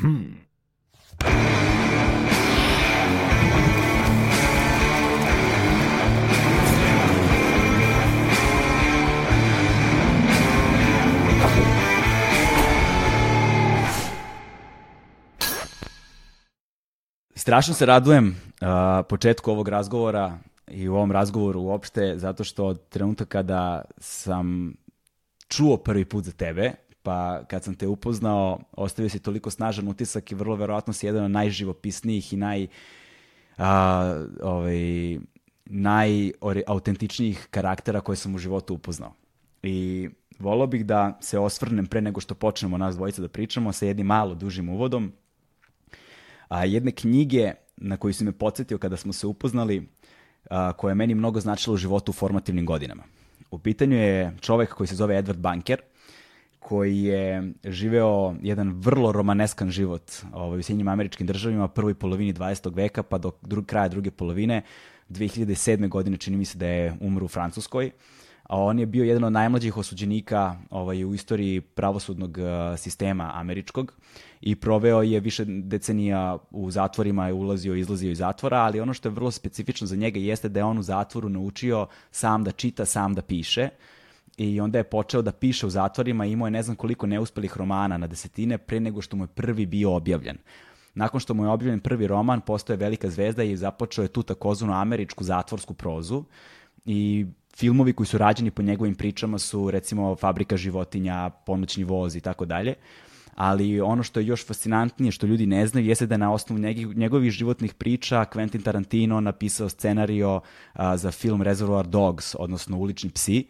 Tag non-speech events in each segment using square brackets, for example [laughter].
Hmm. Strašno se radujem uh, početku ovog razgovora i u ovom razgovoru uopšte, zato što od trenutka kada sam čuo prvi put za tebe, pa kad sam te upoznao, ostavio si toliko snažan utisak i vrlo verovatno si jedan od najživopisnijih i naj a, ovaj, najautentičnijih karaktera koje sam u životu upoznao. I volao bih da se osvrnem pre nego što počnemo nas dvojica da pričamo sa jednim malo dužim uvodom. A, jedne knjige na koju si me podsjetio kada smo se upoznali, a, koja je meni mnogo značila u životu u formativnim godinama. U pitanju je čovek koji se zove Edward Banker, koji je živeo jedan vrlo romaneskan život ovaj, u Sjednjim američkim državima, prvoj polovini 20. veka pa do drug, kraja druge polovine. 2007. godine čini mi se da je umro u Francuskoj. A on je bio jedan od najmlađih osuđenika ovaj, u istoriji pravosudnog uh, sistema američkog i proveo je više decenija u zatvorima, je ulazio i izlazio iz zatvora, ali ono što je vrlo specifično za njega jeste da je on u zatvoru naučio sam da čita, sam da piše i onda je počeo da piše u zatvorima i imao je ne znam koliko neuspelih romana na desetine pre nego što mu je prvi bio objavljen. Nakon što mu je objavljen prvi roman, postao je velika zvezda i započeo je tu takozvanu američku zatvorsku prozu i filmovi koji su rađeni po njegovim pričama su recimo Fabrika životinja, Ponoćni voz i tako dalje. Ali ono što je još fascinantnije, što ljudi ne znaju, jeste da je na osnovu njegovih životnih priča Quentin Tarantino napisao scenario za film Reservoir Dogs, odnosno Ulični psi,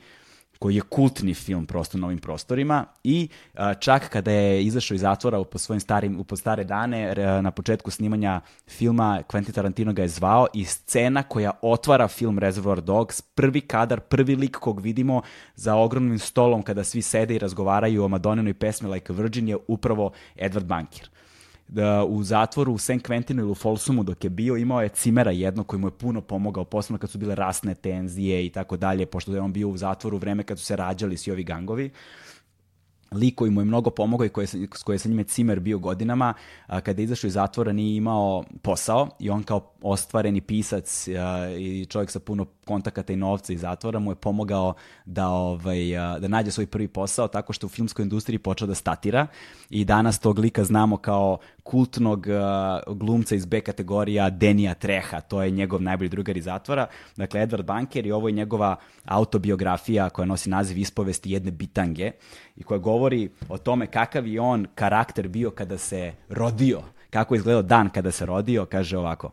koji je kultni film prosto na ovim prostorima i a, čak kada je izašao iz zatvora po svojim starim, po stare dane, re, na početku snimanja filma Quentin Tarantino ga je zvao i scena koja otvara film Reservoir Dogs, prvi kadar, prvi lik kog vidimo za ogromnim stolom kada svi sede i razgovaraju o Madoninoj pesmi Like a Virgin je upravo Edward Banker da u zatvoru u St. Quentinu ili u Folsumu dok je bio, imao je cimera jedno koji mu je puno pomogao, posebno kad su bile rasne tenzije i tako dalje, pošto je on bio u zatvoru u vreme kad su se rađali svi ovi gangovi lik koji mu je mnogo pomogao i koje, s koje sa njime Cimer bio godinama, a, kada je izašao iz zatvora nije imao posao i on kao ostvareni pisac a, i čovjek sa puno kontakata i novca iz zatvora mu je pomogao da, ovaj, a, da nađe svoj prvi posao tako što u filmskoj industriji počeo da statira i danas tog lika znamo kao kultnog uh, glumca iz B kategorija Denija Treha, to je njegov najbolji drugar iz zatvora. Dakle, Edward Banker i ovo je njegova autobiografija koja nosi naziv Ispovesti jedne bitange i koja govori o tome kakav je on karakter bio kada se rodio, kako je izgledao dan kada se rodio, kaže ovako.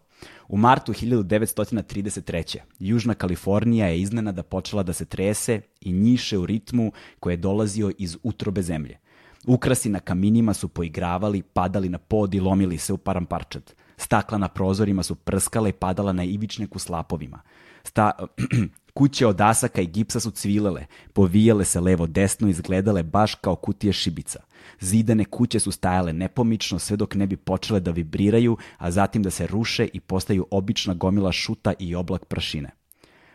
U martu 1933. Južna Kalifornija je iznenada počela da se trese i njiše u ritmu koje je dolazio iz utrobe zemlje. Ukrasi na kaminima su poigravali, padali na pod i lomili se u paramparčad. Stakla na prozorima su prskala i padala na ivičnjaku slapovima. Sta, [clears throat] kuće od asaka i gipsa su cvilele, povijale se levo desno i izgledale baš kao kutije šibica. Zidane kuće su stajale nepomično sve dok ne bi počele da vibriraju, a zatim da se ruše i postaju obična gomila šuta i oblak prašine.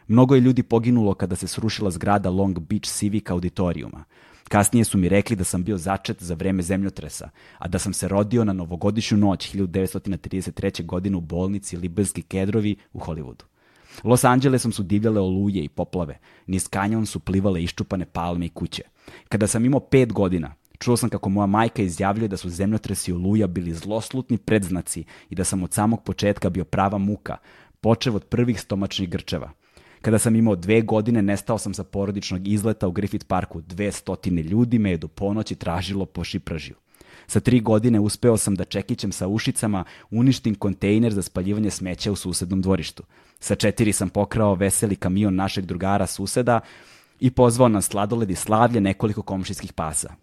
Mnogo je ljudi poginulo kada se srušila zgrada Long Beach Civic auditorijuma. Kasnije su mi rekli da sam bio začet za vreme zemljotresa, a da sam se rodio na novogodišnju noć 1933. godine u bolnici Liberski Kedrovi u Hollywoodu. Los Angelesom su divljale oluje i poplave, niz kanjon su plivale iščupane palme i kuće. Kada sam imao pet godina, čuo sam kako moja majka izjavljuje da su zemljotresi i oluja bili zloslutni predznaci i da sam od samog početka bio prava muka, počev od prvih stomačnih grčeva – Kada sam imao dve godine, nestao sam sa porodičnog izleta u Griffith Parku. Dve stotine ljudi me je do ponoći tražilo po šipražiju. Sa tri godine uspeo sam da čekićem sa ušicama uništim kontejner za spaljivanje smeća u susednom dvorištu. Sa četiri sam pokrao veseli kamion našeg drugara suseda i pozvao na sladoled i slavlje nekoliko komšijskih pasa.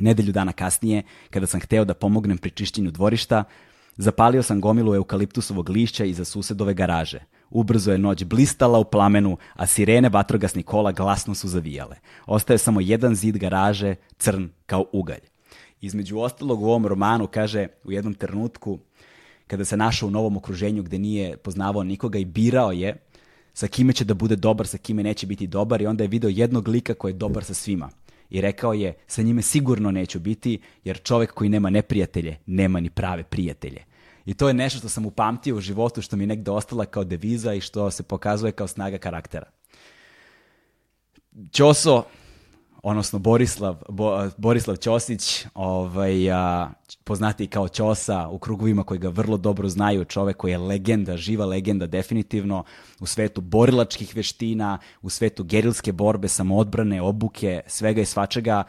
Nedelju dana kasnije, kada sam hteo da pomognem pri čišćenju dvorišta, zapalio sam gomilu eukaliptusovog lišća iza susedove garaže – Ubrzo je noć blistala u plamenu, a sirene vatrogasnih kola glasno su zavijale. Ostaje samo jedan zid garaže, crn kao ugalj. Između ostalog u ovom romanu kaže u jednom trenutku kada se našao u novom okruženju gde nije poznavao nikoga i birao je sa kime će da bude dobar, sa kime neće biti dobar i onda je video jednog lika koji je dobar sa svima. i rekao je sa njime sigurno neću biti jer čovek koji nema neprijatelje nema ni prave prijatelje. I to je nešto što sam upamtio u životu, što mi je negde ostala kao deviza i što se pokazuje kao snaga karaktera. Ćoso, odnosno Borislav, Bo, Borislav Ćosić, ovaj, a, poznati kao Ćosa u krugovima koji ga vrlo dobro znaju, čovek koji je legenda, živa legenda definitivno u svetu borilačkih veština, u svetu gerilske borbe, samoodbrane, obuke, svega i svačega,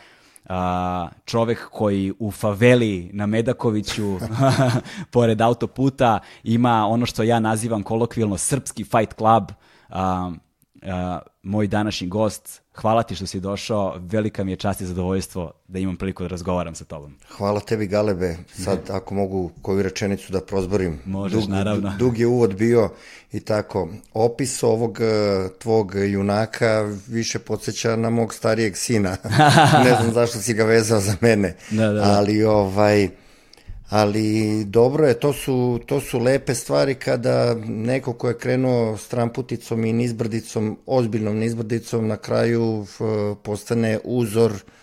a, čovek koji u faveli na Medakoviću [laughs] pored autoputa ima ono što ja nazivam kolokvilno srpski fight club a, a, moj današnji gost hvala ti što si došao velika mi je čast i zadovoljstvo da imam priliku da razgovaram sa tobom Hvala tebi Galebe, sad ako mogu koju rečenicu da prozborim. Možeš, naravno. Dug je uvod bio i tako. Opis ovog eh, tvog junaka više podsjeća na mog starijeg sina. [laughs] ne znam zašto si ga vezao za mene. Da, da, da. Ali ovaj ali dobro je, to su, to su lepe stvari kada neko ko je krenuo stramputicom i nizbrdicom, ozbiljnom nizbrdicom, na kraju postane uzor eh,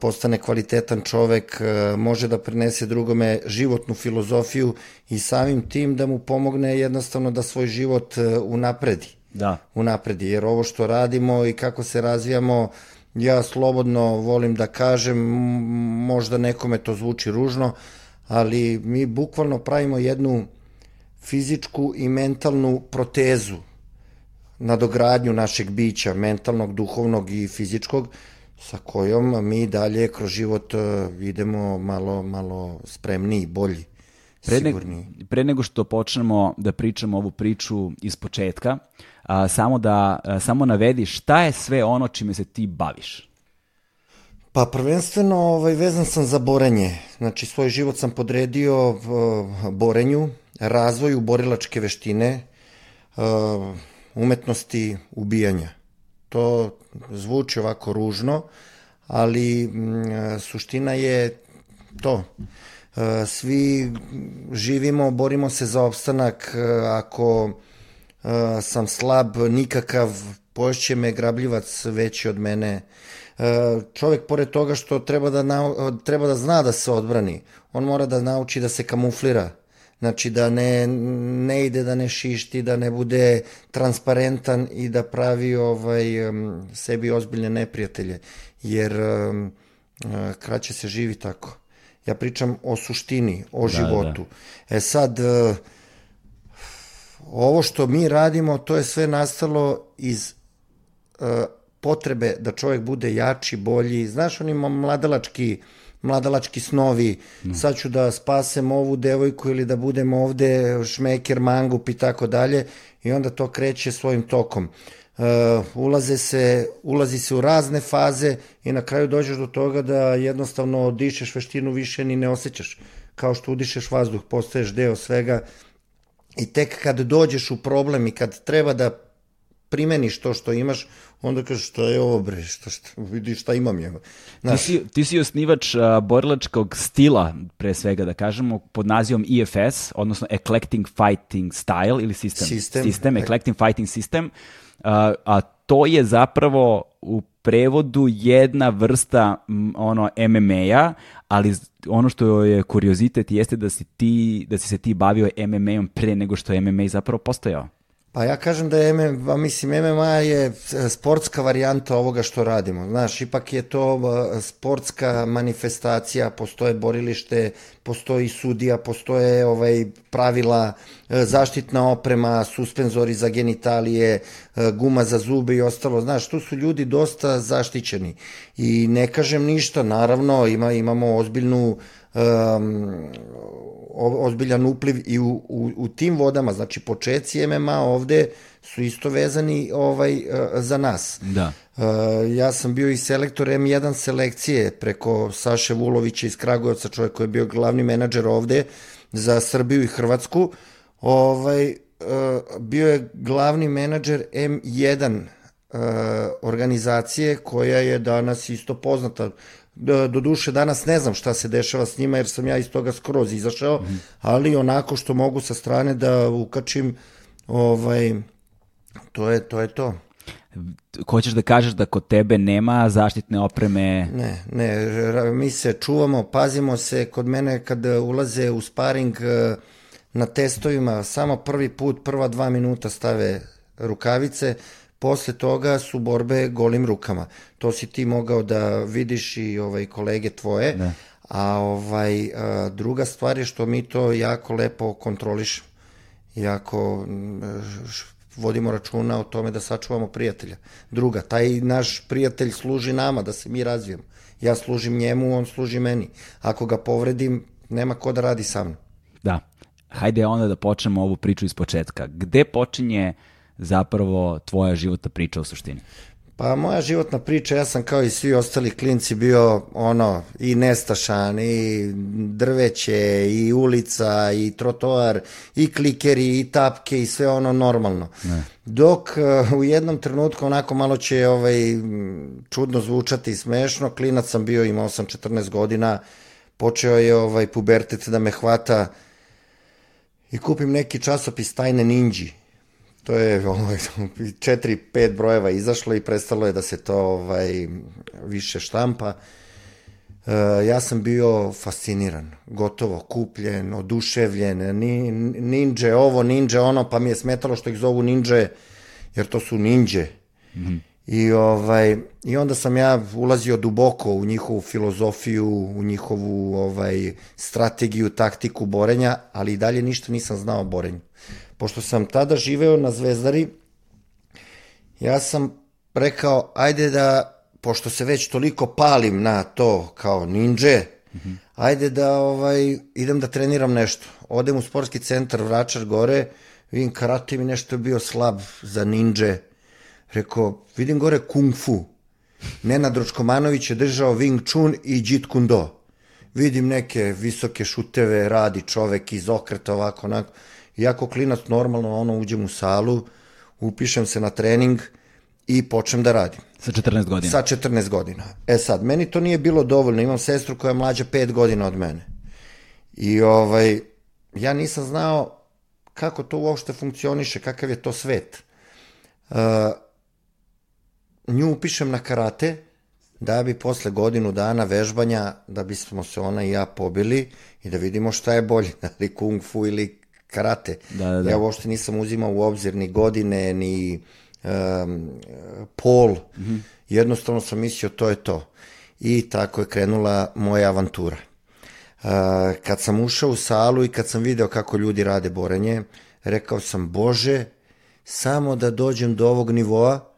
postane kvalitetan čovek, eh, može da prenese drugome životnu filozofiju i samim tim da mu pomogne jednostavno da svoj život eh, unapredi. Da. Unapredi, jer ovo što radimo i kako se razvijamo, ja slobodno volim da kažem, možda nekome to zvuči ružno, ali mi bukvalno pravimo jednu fizičku i mentalnu protezu nadogradnju našeg bića, mentalnog, duhovnog i fizičkog, sa kojom mi dalje kroz život eh, idemo malo, malo spremniji, bolji, Pre, ne, sigurniji. pre nego što počnemo da pričamo ovu priču iz početka, a, samo da a, samo navedi šta je sve ono čime se ti baviš. Pa prvenstveno ovaj, vezan sam za borenje. Znači svoj život sam podredio uh, borenju, razvoju borilačke veštine, uh, umetnosti ubijanja. To zvuči ovako ružno, ali mm, suština je to. Uh, Svi živimo, borimo se za opstanak. uh, Ako uh, sam slab, nikakav, poješće me grabljivac veći od mene. Čovek, pored toga što treba da, treba da zna da se odbrani, on mora da nauči da se kamuflira. Znači da ne, ne ide, da ne šišti, da ne bude transparentan i da pravi ovaj, sebi ozbiljne neprijatelje. Jer uh, kraće se živi tako. Ja pričam o suštini, o Da, životu. E sad, uh, ovo što mi radimo, to je sve nastalo iz uh, potrebe da čovjek bude jači, bolji. Znaš, oni mladalački, mladalački snovi, sad ću da spasem ovu devojku ili da budem ovde šmeker, mangup i tako dalje i onda to kreće svojim tokom. Uh, ulaze se, ulazi se u razne faze i na kraju dođeš do toga da jednostavno dišeš veštinu više ni ne osjećaš. Kao što udišeš vazduh, postaješ deo svega i tek kad dođeš u problem i kad treba da primeniš to što imaš, onda kažeš šta je ovo bre, šta, šta, vidi šta imam je. Ti Znaš, si, ti si osnivač a, borilačkog stila, pre svega da kažemo, pod nazivom EFS, odnosno Eclectic Fighting Style ili sistem. Sistem. sistem Eclectic Fighting System. A, a to je zapravo u prevodu jedna vrsta m, ono MMA-a, ali ono što je kuriozitet jeste da si ti da si se ti bavio MMA-om pre nego što je MMA zapravo postojao. Pa ja kažem da je MMA, mislim, MMA je e, sportska varijanta ovoga što radimo. Znaš, ipak je to e, sportska manifestacija, postoje borilište, postoji sudija, postoje ovaj pravila, e, zaštitna oprema, suspenzori za genitalije, guma za zube i ostalo. Znaš, tu su ljudi dosta zaštićeni. I ne kažem ništa, naravno, ima, imamo ozbiljnu um, ozbiljan upliv i u, u, u tim vodama, znači počeci MMA ovde su isto vezani ovaj e, za nas. Da. Uh, ja sam bio i selektor M1 selekcije preko Saše Vulovića iz Kragujevca, čovjek koji je bio glavni menadžer ovde za Srbiju i Hrvatsku. Ovaj, uh, bio je glavni menadžer M1 uh, organizacije koja je danas isto poznata. Do, do duše danas ne znam šta se dešava s njima jer sam ja iz toga skroz izašao, ali onako što mogu sa strane da ukačim ovaj to je to je to. Hoćeš da kažeš da kod tebe nema zaštitne opreme? Ne, ne, mi se čuvamo, pazimo se, kod mene kad ulaze u sparing e, na testovima, samo prvi put, prva dva minuta stave rukavice, posle toga su borbe golim rukama. To si ti mogao da vidiš i ovaj kolege tvoje, ne. a ovaj a, druga stvar je što mi to jako lepo kontrolišemo. Jako vodimo računa o tome da sačuvamo prijatelja. Druga, taj naš prijatelj služi nama, da se mi razvijemo. Ja služim njemu, on služi meni. Ako ga povredim, nema ko da radi sa mnom. Da. Hajde onda da počnemo ovu priču iz početka. Gde počinje zapravo tvoja životna priča u suštini? Pa moja životna priča, ja sam kao i svi ostali klinci bio ono i nestašan i drveće i ulica i trotoar i klikeri i tapke i sve ono normalno. Ne. Dok uh, u jednom trenutku onako malo će ovaj, čudno zvučati i smešno, klinac sam bio, imao sam 14 godina, počeo je ovaj pubertet da me hvata i kupim neki časopis Tajne ninđi to je ovaj, četiri, pet brojeva izašlo i prestalo je da se to ovaj, više štampa. Uh, ja sam bio fasciniran, gotovo kupljen, oduševljen, ni, ninja ovo, ninja ono, pa mi je smetalo što ih zovu ninja, jer to su ninje. Mm -hmm. I, ovaj, I onda sam ja ulazio duboko u njihovu filozofiju, u njihovu ovaj, strategiju, taktiku borenja, ali i dalje ništa nisam znao o borenju pošto sam tada živeo na Zvezdari, ja sam rekao, ajde da, pošto se već toliko palim na to kao ninja, mm -hmm. ajde da ovaj, idem da treniram nešto. Odem u sportski centar Vračar gore, vidim karate mi nešto je bio slab za ninja. Rekao, vidim gore kung fu. Nenad Dročkomanović je držao Wing Chun i Jeet Kune Do. Vidim neke visoke šuteve, radi čovek iz okreta ovako, onako. I ako klinac normalno ono uđem u salu, upišem se na trening i počnem da radim. Sa 14 godina? Sa 14 godina. E sad, meni to nije bilo dovoljno, imam sestru koja je mlađa 5 godina od mene. I ovaj, ja nisam znao kako to uopšte funkcioniše, kakav je to svet. Uh, nju upišem na karate, da bi posle godinu dana vežbanja, da bismo se ona i ja pobili i da vidimo šta je bolje, [laughs] da li kung fu ili karate. Da, da, da. Ja uopšte nisam uzimao u obzir ni godine, ni um, pol. Mm -hmm. Jednostavno sam mislio to je to. I tako je krenula moja avantura. Uh, kad sam ušao u salu i kad sam video kako ljudi rade borenje, rekao sam, Bože, samo da dođem do ovog nivoa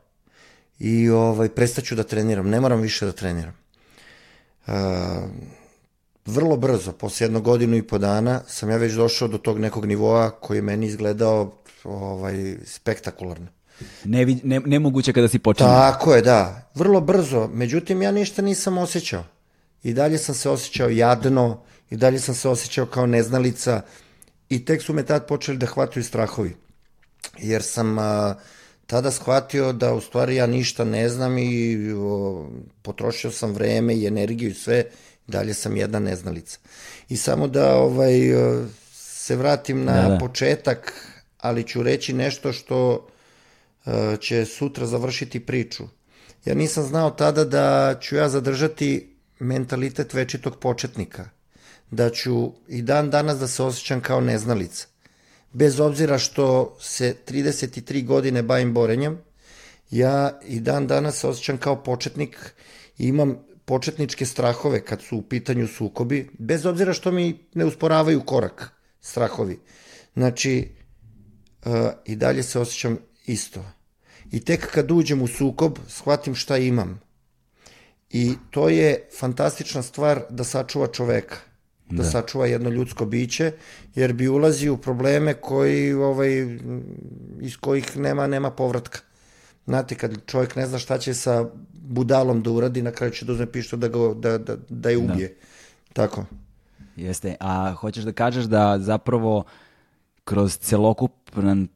i ovaj, prestaću da treniram, ne moram više da treniram. Uh, vrlo brzo, posle jednog godinu i po dana, sam ja već došao do tog nekog nivoa koji je meni izgledao ovaj, spektakularno. Ne, ne, nemoguće kada si počinio. Tako je, da. Vrlo brzo. Međutim, ja ništa nisam osjećao. I dalje sam se osjećao jadno, i dalje sam se osjećao kao neznalica i tek su me tad počeli da hvataju strahovi. Jer sam a, tada shvatio da u stvari ja ništa ne znam i o, potrošio sam vreme i energiju i sve dalje sam jedna neznalica. I samo da ovaj se vratim na da, da. početak, ali ću reći nešto što uh, će sutra završiti priču. Ja nisam znao tada da ću ja zadržati mentalitet večitog početnika. Da ću i dan danas da se osjećam kao neznalica. Bez obzira što se 33 godine bavim borenjem, ja i dan danas se osjećam kao početnik i imam početničke strahove kad su u pitanju sukobi, bez obzira što mi ne usporavaju korak, strahovi. Znači, uh, i dalje se osjećam isto. I tek kad uđem u sukob, shvatim šta imam. I to je fantastična stvar da sačuva čoveka, da, da sačuva jedno ljudsko biće, jer bi ulazi u probleme koji, ovaj, iz kojih nema, nema povratka. Znate, kad čovjek ne zna šta će sa budalom da uradi, na kraju će da uzme pišto da, ga, da, da, da je da. ubije. Da. Tako. Jeste. A hoćeš da kažeš da zapravo kroz celokupan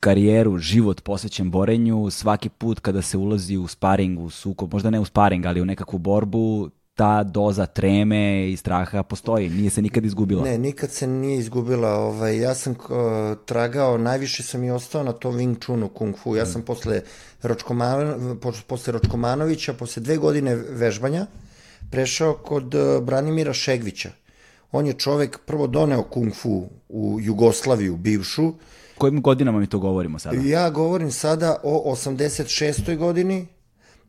karijeru, život posvećen borenju, svaki put kada se ulazi u sparing, u sukob, možda ne u sparing, ali u nekakvu borbu, ta doza treme i straha postoji, nije se nikad izgubila. Ne, nikad se nije izgubila. Ovaj, ja sam uh, tragao, najviše sam i ostao na tom Wing Chunu Kung Fu. Ja sam posle, Ročkoman, posle Ročkomanovića, posle dve godine vežbanja, prešao kod uh, Branimira Šegvića. On je čovek prvo doneo Kung Fu u Jugoslaviju, bivšu. Kojim godinama mi to govorimo sada? Ja govorim sada o 86. godini,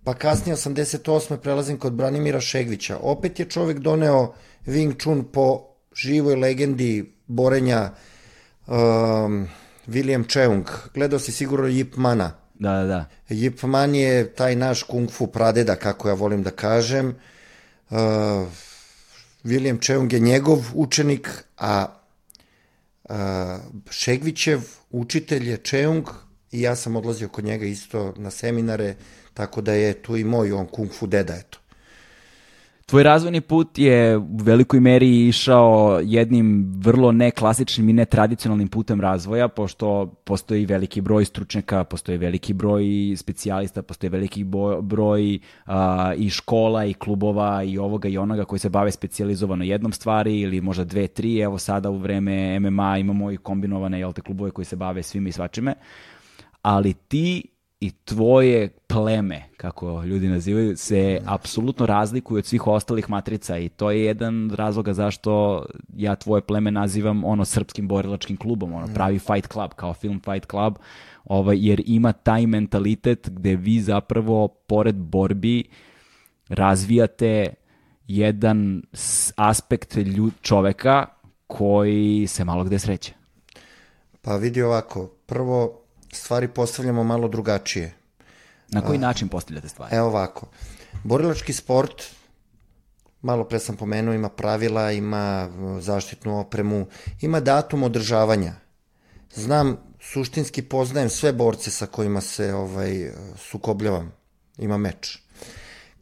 pa kasnije 88. prelazim kod Branimira Šegvića. Opet je čovek doneo Wing Chun po živoj legendi borenja um, William Cheung. Gledao si sigurno Yip Mana. Da, da, da. Yip Man je taj naš kung fu pradeda, kako ja volim da kažem. Uh, William Cheung je njegov učenik, a uh, Šegvićev učitelj je Cheung i ja sam odlazio kod njega isto na seminare, tako da je tu i moj on kung fu deda, eto. Tvoj razvojni put je u velikoj meri išao jednim vrlo neklasičnim i netradicionalnim putem razvoja, pošto postoji veliki broj stručnjaka, postoji veliki broj specijalista, postoji veliki broj a, i škola i klubova i ovoga i onoga koji se bave specializovano jednom stvari ili možda dve, tri. Evo sada u vreme MMA imamo i kombinovane jel te, klubove koji se bave svime i svačime. Ali ti i tvoje pleme, kako ljudi nazivaju, se apsolutno razlikuju od svih ostalih matrica i to je jedan razloga zašto ja tvoje pleme nazivam ono srpskim borilačkim klubom, ono pravi fight club, kao film fight club, ovaj, jer ima taj mentalitet gde vi zapravo pored borbi razvijate jedan aspekt ljud, čoveka koji se malo gde sreće. Pa vidi ovako, prvo stvari postavljamo malo drugačije. Na koji način postavljate stvari? Evo ovako. Borilački sport, malo pre sam pomenuo, ima pravila, ima zaštitnu opremu, ima datum održavanja. Znam, suštinski poznajem sve borce sa kojima se ovaj, sukobljavam. Ima meč.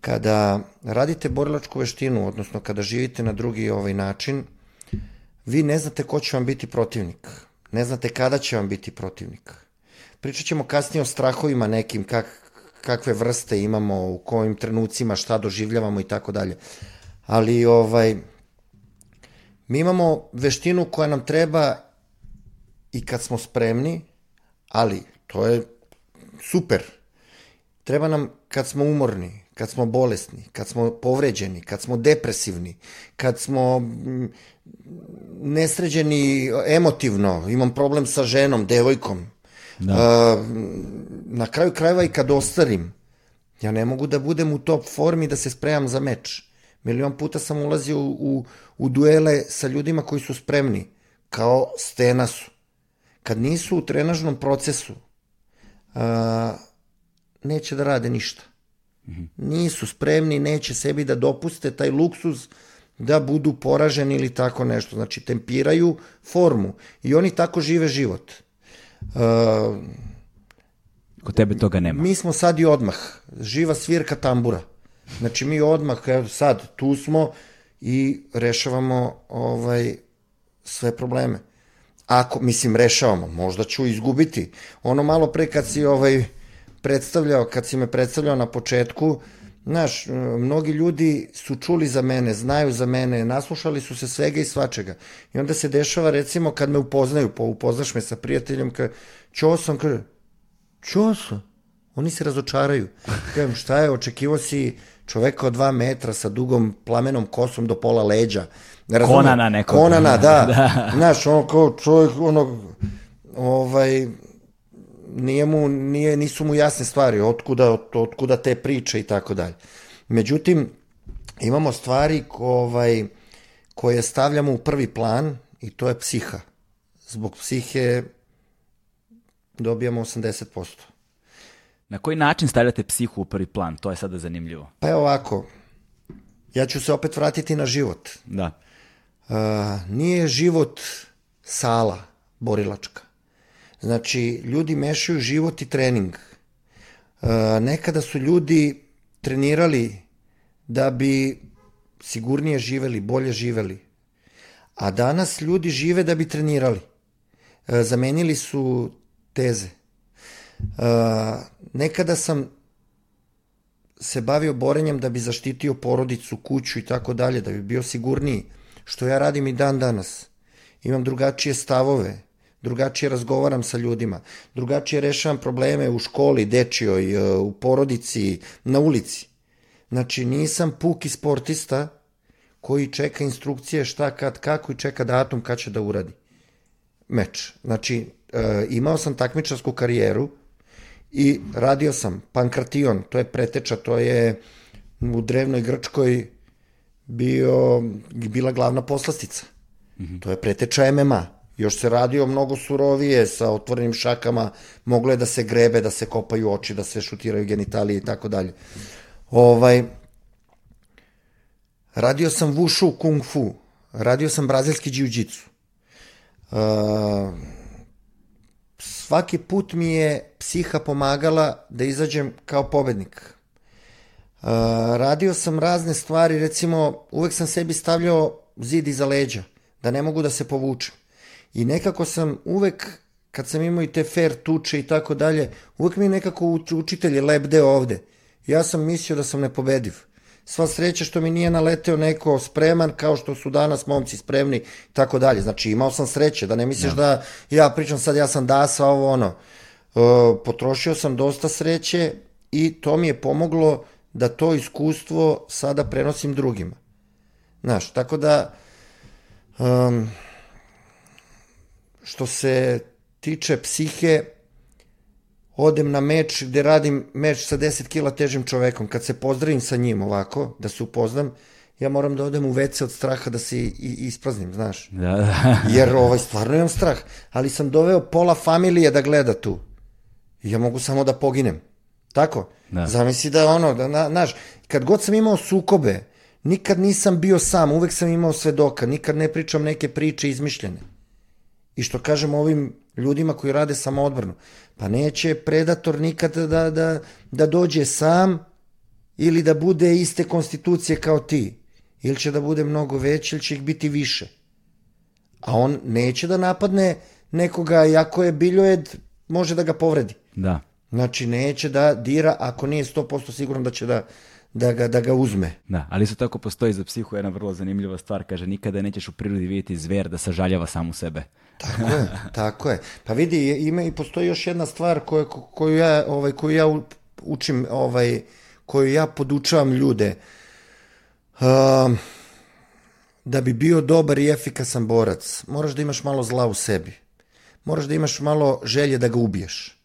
Kada radite borilačku veštinu, odnosno kada živite na drugi ovaj način, vi ne znate ko će vam biti protivnik. Ne znate kada će vam biti protivnik Pričat ćemo kasnije o strahovima nekim, kak, kakve vrste imamo, u kojim trenucima, šta doživljavamo i tako dalje. Ali ovaj, mi imamo veštinu koja nam treba i kad smo spremni, ali to je super. Treba nam kad smo umorni, kad smo bolesni, kad smo povređeni, kad smo depresivni, kad smo mm, nesređeni emotivno, imam problem sa ženom, devojkom, Da. Uh, na kraju krajeva i kad ostarim, ja ne mogu da budem u top formi da se spremam za meč. Milion puta sam ulazio u, u, u duele sa ljudima koji su spremni, kao stena su. Kad nisu u trenažnom procesu, uh, neće da rade ništa. Mm -hmm. Nisu spremni, neće sebi da dopuste taj luksuz da budu poraženi ili tako nešto. Znači, tempiraju formu i oni tako žive život. Uh, Kod tebe toga nema. Mi smo sad i odmah. Živa svirka tambura. Znači mi odmah, evo sad, tu smo i rešavamo ovaj, sve probleme. Ako, mislim, rešavamo, možda ću izgubiti. Ono malo pre kad si ovaj, predstavljao, kad si me predstavljao na početku, uh, Znaš, e, mnogi ljudi su čuli za mene, znaju za mene, naslušali su se svega i svačega. I onda se dešava, recimo, kad me upoznaju, po, upoznaš me sa prijateljem, ka, čo sam, kaže, čo sam? Oni se razočaraju. Kažem, šta je, očekivo si čoveka od dva metra sa dugom plamenom kosom do pola leđa. Razume? Konana nekog. Konana, da. [laughs] da. Znaš, ono kao čovjek, ono, ovaj, nije mu, nije, nisu mu jasne stvari, otkuda, od, otkuda te priče i tako dalje. Međutim, imamo stvari ovaj, koje stavljamo u prvi plan i to je psiha. Zbog psihe dobijamo 80%. Na koji način stavljate psihu u prvi plan? To je sada zanimljivo. Pa je ovako, ja ću se opet vratiti na život. Da. Uh, nije život sala borilačka. Znači, ljudi mešaju život i trening. E, nekada su ljudi trenirali da bi sigurnije živeli, bolje živeli. A danas ljudi žive da bi trenirali. E, zamenili su teze. E, nekada sam se bavio borenjem da bi zaštitio porodicu, kuću i tako dalje, da bi bio sigurniji, što ja radim i dan danas. Imam drugačije stavove, drugačije razgovaram sa ljudima, drugačije rešavam probleme u školi, dečijoj, e, u porodici, na ulici. Znači, nisam puki sportista koji čeka instrukcije šta, kad, kako i čeka datum kad će da uradi meč. Znači, e, imao sam takmičarsku karijeru i radio sam pankration, to je preteča, to je u drevnoj Grčkoj bio, bila glavna poslastica. Mm -hmm. To je preteča MMA. Još se radio mnogo surovije, sa otvorenim šakama, moglo je da se grebe, da se kopaju oči, da se šutiraju genitalije i tako dalje. Ovaj, radio sam wushu kung fu, radio sam brazilski jiu-jitsu. Uh, svaki put mi je psiha pomagala da izađem kao pobednik. Uh, radio sam razne stvari, recimo uvek sam sebi stavljao zid iza leđa, da ne mogu da se povučem. I nekako sam uvek, kad sam imao i te fair tuče i tako dalje, uvek mi nekako učitelj je lebdeo ovde. Ja sam mislio da sam nepobediv. Sva sreća što mi nije naleteo neko spreman kao što su danas momci spremni i tako dalje. Znači imao sam sreće, da ne misliš ja. da ja pričam sad ja sam dasa ovo ono. E, potrošio sam dosta sreće i to mi je pomoglo da to iskustvo sada prenosim drugima. Znaš, tako da um, što se tiče psihe, odem na meč gde radim meč sa 10 kila težim čovekom, kad se pozdravim sa njim ovako, da se upoznam, ja moram da odem u WC od straha da se i, ispraznim, znaš. Da, da. [laughs] Jer ovaj, stvarno imam strah. Ali sam doveo pola familije da gleda tu. I ja mogu samo da poginem. Tako? Da. Zamisli da ono, da, na, znaš, kad god sam imao sukobe, nikad nisam bio sam, uvek sam imao svedoka, nikad ne pričam neke priče izmišljene. I što kažem ovim ljudima koji rade samoodbranu, pa neće predator nikad da, da, da dođe sam ili da bude iste konstitucije kao ti. Ili će da bude mnogo veći ili će ih biti više. A on neće da napadne nekoga, iako je biljojed, može da ga povredi. Da. Znači, neće da dira ako nije 100% siguran da će da, da ga, da ga uzme. Da, ali isto tako postoji za psihu jedna vrlo zanimljiva stvar. Kaže, nikada nećeš u prirodi vidjeti zver da sažaljava samu sebe. Tako je, tako je. Pa vidi, ima i postoji još jedna stvar koju, koju ja, ovaj, koju ja učim, ovaj, koju ja podučavam ljude. Um, da bi bio dobar i efikasan borac, moraš da imaš malo zla u sebi. Moraš da imaš malo želje da ga ubiješ.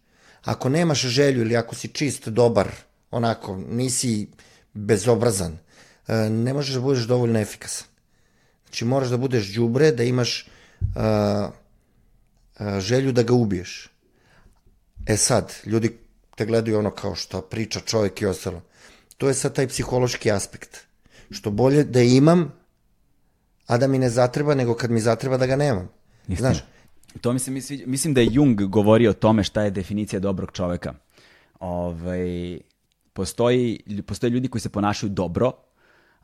Ako nemaš želju ili ako si čist, dobar, onako, nisi bezobrazan, e, ne možeš da budeš dovoljno efikasan. Znači moraš da budeš đubre, da imaš uh, želju da ga ubiješ. E sad, ljudi te gledaju ono kao što priča čovjek i ostalo. To je sad taj psihološki aspekt. Što bolje da imam, a da mi ne zatreba, nego kad mi zatreba da ga nemam. Istina. Znaš? To mi se misli, mislim da je Jung govorio o tome šta je definicija dobrog čoveka. Ovaj, postoji, postoje ljudi koji se ponašaju dobro,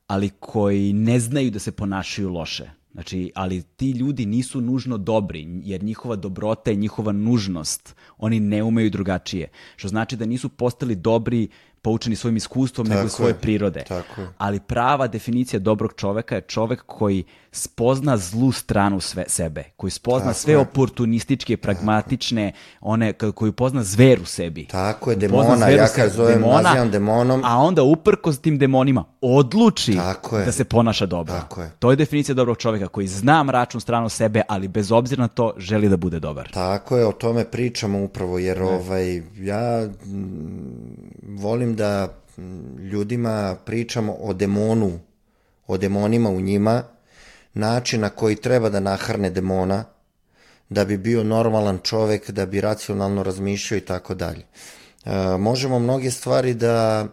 ali koji ne znaju da se ponašaju loše. Znači, ali ti ljudi nisu nužno dobri, jer njihova dobrota i njihova nužnost, oni ne umeju drugačije. Što znači da nisu postali dobri poučeni svojim iskustvom tako nego svoje prirode. Tako Ali prava definicija dobrog čoveka je čovek koji spozna zlu stranu sve, sebe, koji spozna tako sve je. oportunističke, pragmatične, one koji pozna zver u sebi. Tako je, demona, ja kad zovem, demona, nazivam demonom. A onda uprko s tim demonima odluči da se ponaša dobro. Tako je. To je definicija dobrog čoveka koji zna mračnu stranu sebe, ali bez obzira na to želi da bude dobar. Tako je, o tome pričamo upravo, jer ne. ovaj, ja m, volim da ljudima pričamo o demonu, o demonima u njima, način na koji treba da nahrne demona, da bi bio normalan čovek, da bi racionalno razmišljao i tako dalje. E, možemo mnoge stvari da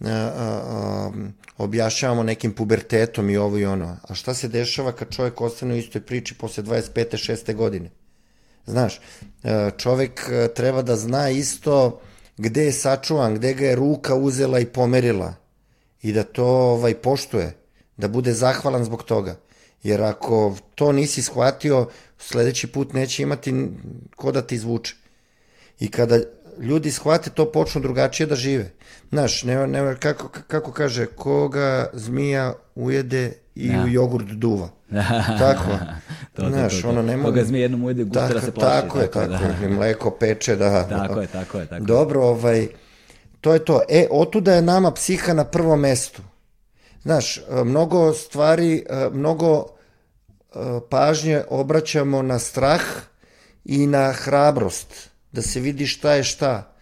a, a, objašnjavamo nekim pubertetom i ovo i ono. A šta se dešava kad čovek ostane u istoj priči posle 25. 6. godine? Znaš, e, čovek e, treba da zna isto gde je sačuvan, gde ga je ruka uzela i pomerila i da to ovaj, poštuje, da bude zahvalan zbog toga. Jer ako to nisi shvatio, sledeći put neće imati ko da te izvuče. I kada ljudi shvate to, počnu drugačije da žive. Znaš, ne, ne, kako, kako kaže, koga zmija ujede i Ja. u jogurt duva. Tako. [laughs] to, to, Znaš, to, to. ono, ne mogu- Koga zmije jednom ujede gustera Tako, se plaši. tako je, tako da. je. Mleko peče, da. Tako je, tako je, tako. Dobro, ovaj, to je to. E, otuda je nama psiha na prvom mestu. Znaš, e, mnogo stvari, e, mnogo e, pažnje obraćamo na strah i na hrabrost, da se vidi šta je šta.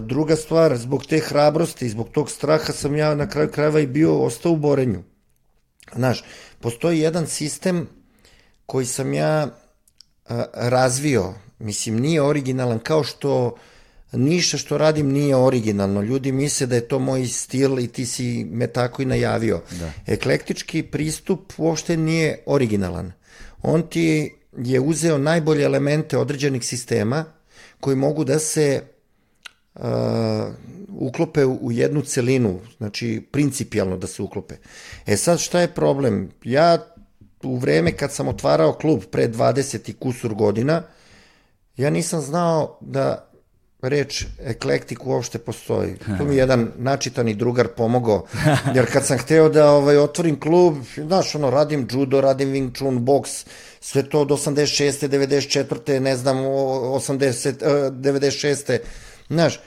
Druga stvar, zbog te hrabrosti, zbog tog straha sam ja na kraju krajeva i bio ostao u borenju. Znaš, postoji jedan sistem koji sam ja a, razvio, mislim, nije originalan, kao što ništa što radim nije originalno. Ljudi misle da je to moj stil i ti si me tako i najavio. Da. Eklektički pristup uopšte nije originalan. On ti je uzeo najbolje elemente određenih sistema koji mogu da se uh, uklope u jednu celinu, znači principijalno da se uklope. E sad šta je problem? Ja u vreme kad sam otvarao klub pre 20 i kusur godina, ja nisam znao da reč eklektik uopšte postoji. Tu mi je jedan načitani drugar pomogao, [laughs] jer kad sam hteo da ovaj, otvorim klub, znaš, ono, radim judo, radim Wing Chun, boks, sve to od 86. 94. ne znam, o- 80, eh, 96. Znaš,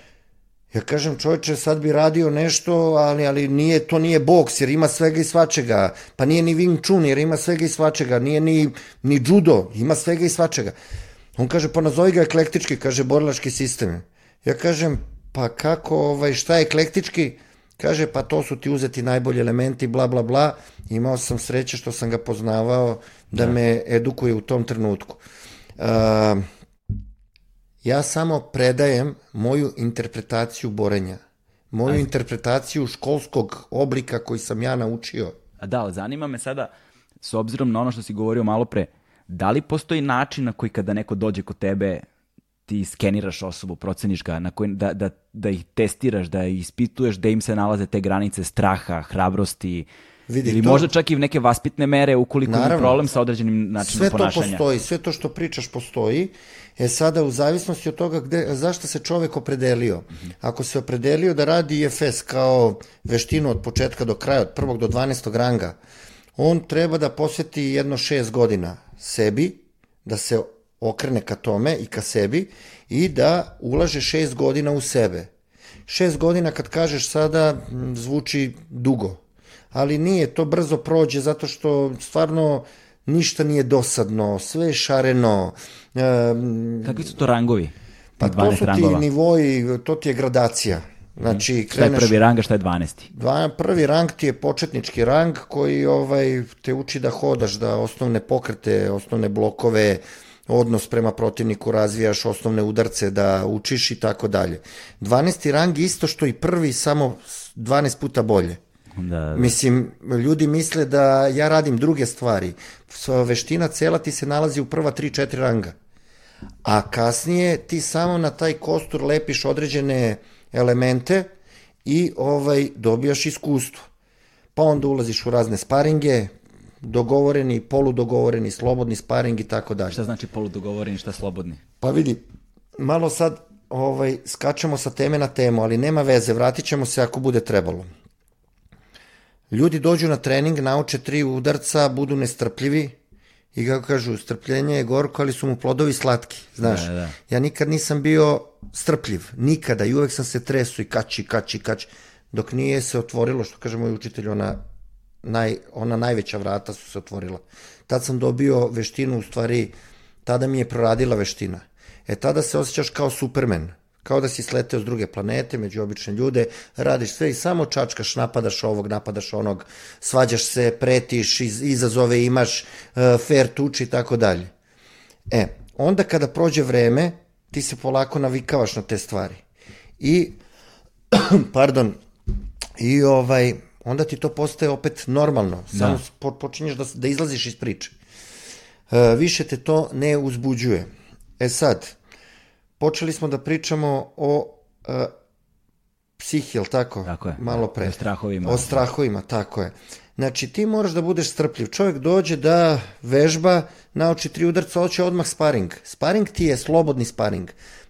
ja kažem, čovječe, sad bi radio nešto, ali, ali nije, to nije boks, jer ima svega i svačega. Pa nije ni Wing Chun, jer ima svega i svačega. Nije ni, ni judo, ima svega i svačega. On kaže, pa nazovi ga eklektički, kaže, borilački sistem. Ja kažem, pa kako, ovaj, šta je eklektički? Kaže, pa to su ti uzeti najbolji elementi, bla, bla, bla. Imao sam sreće što sam ga poznavao da, me edukuje u tom trenutku. Uh, ja samo predajem moju interpretaciju borenja. Moju interpretaciju školskog oblika koji sam ja naučio. A da, zanima me sada, s obzirom na ono što si govorio malo pre, da li postoji način na koji kada neko dođe kod tebe, ti skeniraš osobu, proceniš ga, na koji, da, da, da ih testiraš, da ih ispituješ, da im se nalaze te granice straha, hrabrosti, Vidi, ili to- možda čak i neke vaspitne mere ukoliko Naravno. problem sa određenim načinom Sve to ponašanja. postoji, sve to što pričaš postoji. E sada, u zavisnosti od toga gde, zašto se čovek opredelio. Ako se opredelio da radi IFS kao veštinu od početka do kraja, od prvog do 12. ranga, on treba da posveti jedno šest godina sebi, da se okrene ka tome i ka sebi i da ulaže šest godina u sebe. Šest godina kad kažeš sada zvuči dugo, ali nije, to brzo prođe zato što stvarno ništa nije dosadno, sve je šareno, um, Kakvi su to rangovi? pa to 12 su ti rangova? nivoji, to ti je gradacija. Znači, Šta je kreneš, prvi rang, a šta je 12? dva, prvi rang ti je početnički rang koji ovaj te uči da hodaš, da osnovne pokrete, osnovne blokove, odnos prema protivniku razvijaš, osnovne udarce da učiš i tako dalje. 12. rang je isto što i prvi, samo 12 puta bolje. Da, Mislim, ljudi misle da ja radim druge stvari. Veština cela ti se nalazi u prva 3-4 ranga. A kasnije ti samo na taj kostur lepiš određene elemente i ovaj dobijaš iskustvo. Pa onda ulaziš u razne sparinge, dogovoreni, poludogovoreni, slobodni sparing i tako dalje. Šta znači poludogovoreni, šta slobodni? Pa vidi, malo sad ovaj, skačemo sa teme na temu, ali nema veze, vratit ćemo se ako bude trebalo. Ljudi dođu na trening, nauče tri udarca, budu nestrpljivi i kako kažu, strpljenje je gorko, ali su mu plodovi slatki, znaš. Da, da. Ja nikad nisam bio strpljiv, nikada, i uvek sam se tresu i kači, kači, kači, dok nije se otvorilo, što kaže moj učitelj, ona, naj, ona najveća vrata su se otvorila. Tad sam dobio veštinu, u stvari, tada mi je proradila veština. E tada se osjećaš kao supermen, kao da si sleteo s druge planete, među obične ljude, radiš sve i samo čačkaš, napadaš ovog, napadaš onog, svađaš se, pretiš, iz, izazove imaš, uh, fair tuči i tako dalje. E, onda kada prođe vreme, ti se polako navikavaš na te stvari. I, [clears throat] pardon, i ovaj, onda ti to postaje opet normalno. Samo po, počinješ da, da izlaziš iz priče. E, više te to ne uzbuđuje. E sad, počeli smo da pričamo o e, psihi, jel tako? Tako je. Malo pre. O strahovima. O strahovima, tako je. Znači, ti moraš da budeš strpljiv. Čovjek dođe da vežba, nauči tri udarca, hoće odmah sparing. Sparing ti je slobodni sparing.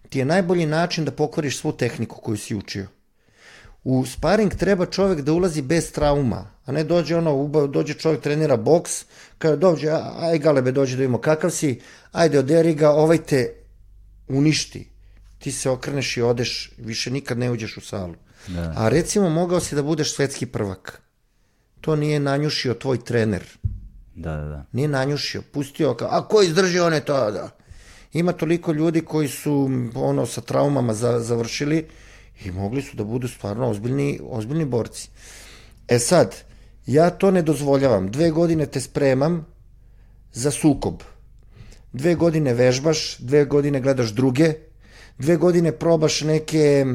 ti je najbolji način da pokvariš svu tehniku koju si učio. U sparing treba čovek da ulazi bez trauma, a ne dođe ono, dođe čovek trenira boks, kada dođe, aj galebe, dođe da vidimo kakav si, ajde oderi ga, ovaj te uništi. Ti se okreneš i odeš, više nikad ne uđeš u salu. Da. A recimo mogao si da budeš svetski prvak. To nije nanjušio tvoj trener. Da, da, da. Nije nanjušio, pustio kao, a ko izdrži one to, da. Ima toliko ljudi koji su ono sa traumama za, završili i mogli su da budu stvarno ozbiljni, ozbiljni borci. E sad, ja to ne dozvoljavam. Dve godine te spremam za sukob. Dve godine vežbaš, dve godine gledaš druge, dve godine probaš neke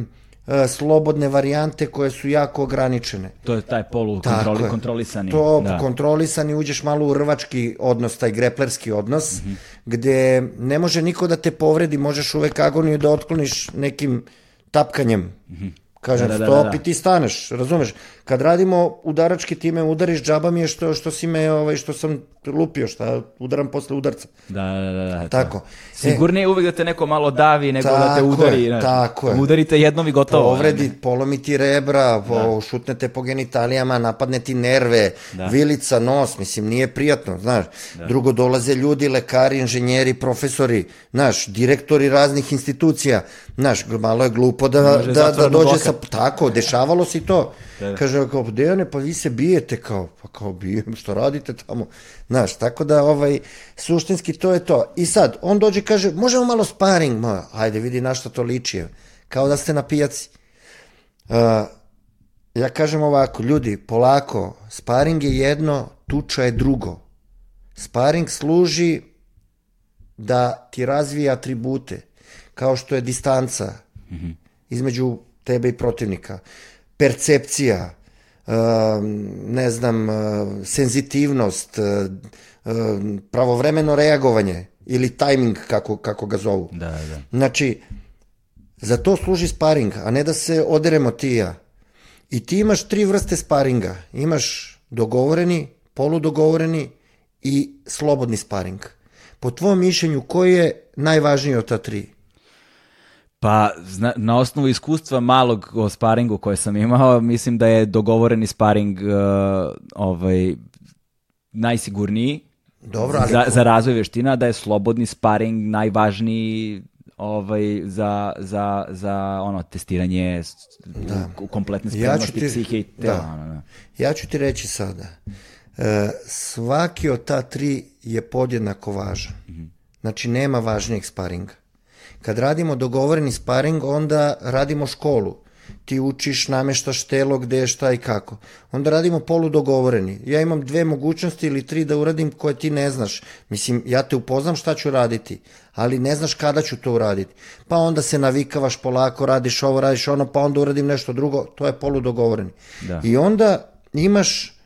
E, slobodne varijante koje su jako ograničene. To je taj polu kontroli, kontrolisani. To da. kontrolisani, uđeš malo u rvački odnos, taj greplerski odnos, mm -hmm. gde ne može niko da te povredi, možeš uvek agoniju da otkloniš nekim tapkanjem. Mm -hmm. Kažem, da, da, stop da, da. i ti staneš, razumeš? Kad radimo udarački time udariš, džaba mi je što, što si me, ovaj, što sam lupio, šta udaram posle udarca. Da, da, da. da tako. Sigurnije e, uvek da te neko malo davi nego da te udari. Je, tako je. Udarite jednom i gotovo. Povredi, ne? polomi ti rebra, da. šutnete po genitalijama, napadne ti nerve, da. vilica, nos, mislim, nije prijatno, znaš. Da. Drugo, dolaze ljudi, lekari, inženjeri, profesori, znaš, direktori raznih institucija, znaš, malo je glupo da, da, da dođe sa... Tako, dešavalo se to. Da, da. Kaže, kao, Dejane, pa vi se bijete, kao, pa kao bijem, što radite tamo? Znaš, tako da, ovaj, suštinski to je to. I sad, on dođe i kaže, možemo malo sparing, ma, ajde, vidi na što to liči, kao da ste na pijaci. Uh, ja kažem ovako, ljudi, polako, sparing je jedno, tuča je drugo. Sparing služi da ti razvija atribute, kao što je distanca mm -hmm. između tebe i protivnika percepcija, ne znam, senzitivnost, pravovremeno reagovanje ili tajming, kako, kako ga zovu. Da, da. Znači, za to služi sparing, a ne da se oderemo ti ja. I ti imaš tri vrste sparinga. Imaš dogovoreni, poludogovoreni i slobodni sparing. Po tvom mišljenju, koji je najvažniji od ta tri? Pa na, na osnovu iskustva malog o sparingu koje sam imao, mislim da je dogovoreni sparing uh, ovaj, najsigurniji Dobro, ali... za, za razvoj veština, da je slobodni sparing najvažniji ovaj, za, za, za ono, testiranje da. kompletne spremnosti ja ti, psihe i tela. Da. Ono, da. Ja ću ti reći sada, e, svaki od ta tri je podjednako važan. Mm -hmm. Znači, nema važnijeg sparinga. Kad radimo dogovoreni sparing, onda radimo školu. Ti učiš, nameštaš telo gde, šta i kako. Onda radimo polu dogovoreni. Ja imam dve mogućnosti ili tri da uradim koje ti ne znaš. Mislim, ja te upoznam šta ću raditi, ali ne znaš kada ću to uraditi. Pa onda se navikavaš polako, radiš ovo, radiš ono, pa onda uradim nešto drugo. To je polu dogovoreni. Da. I onda imaš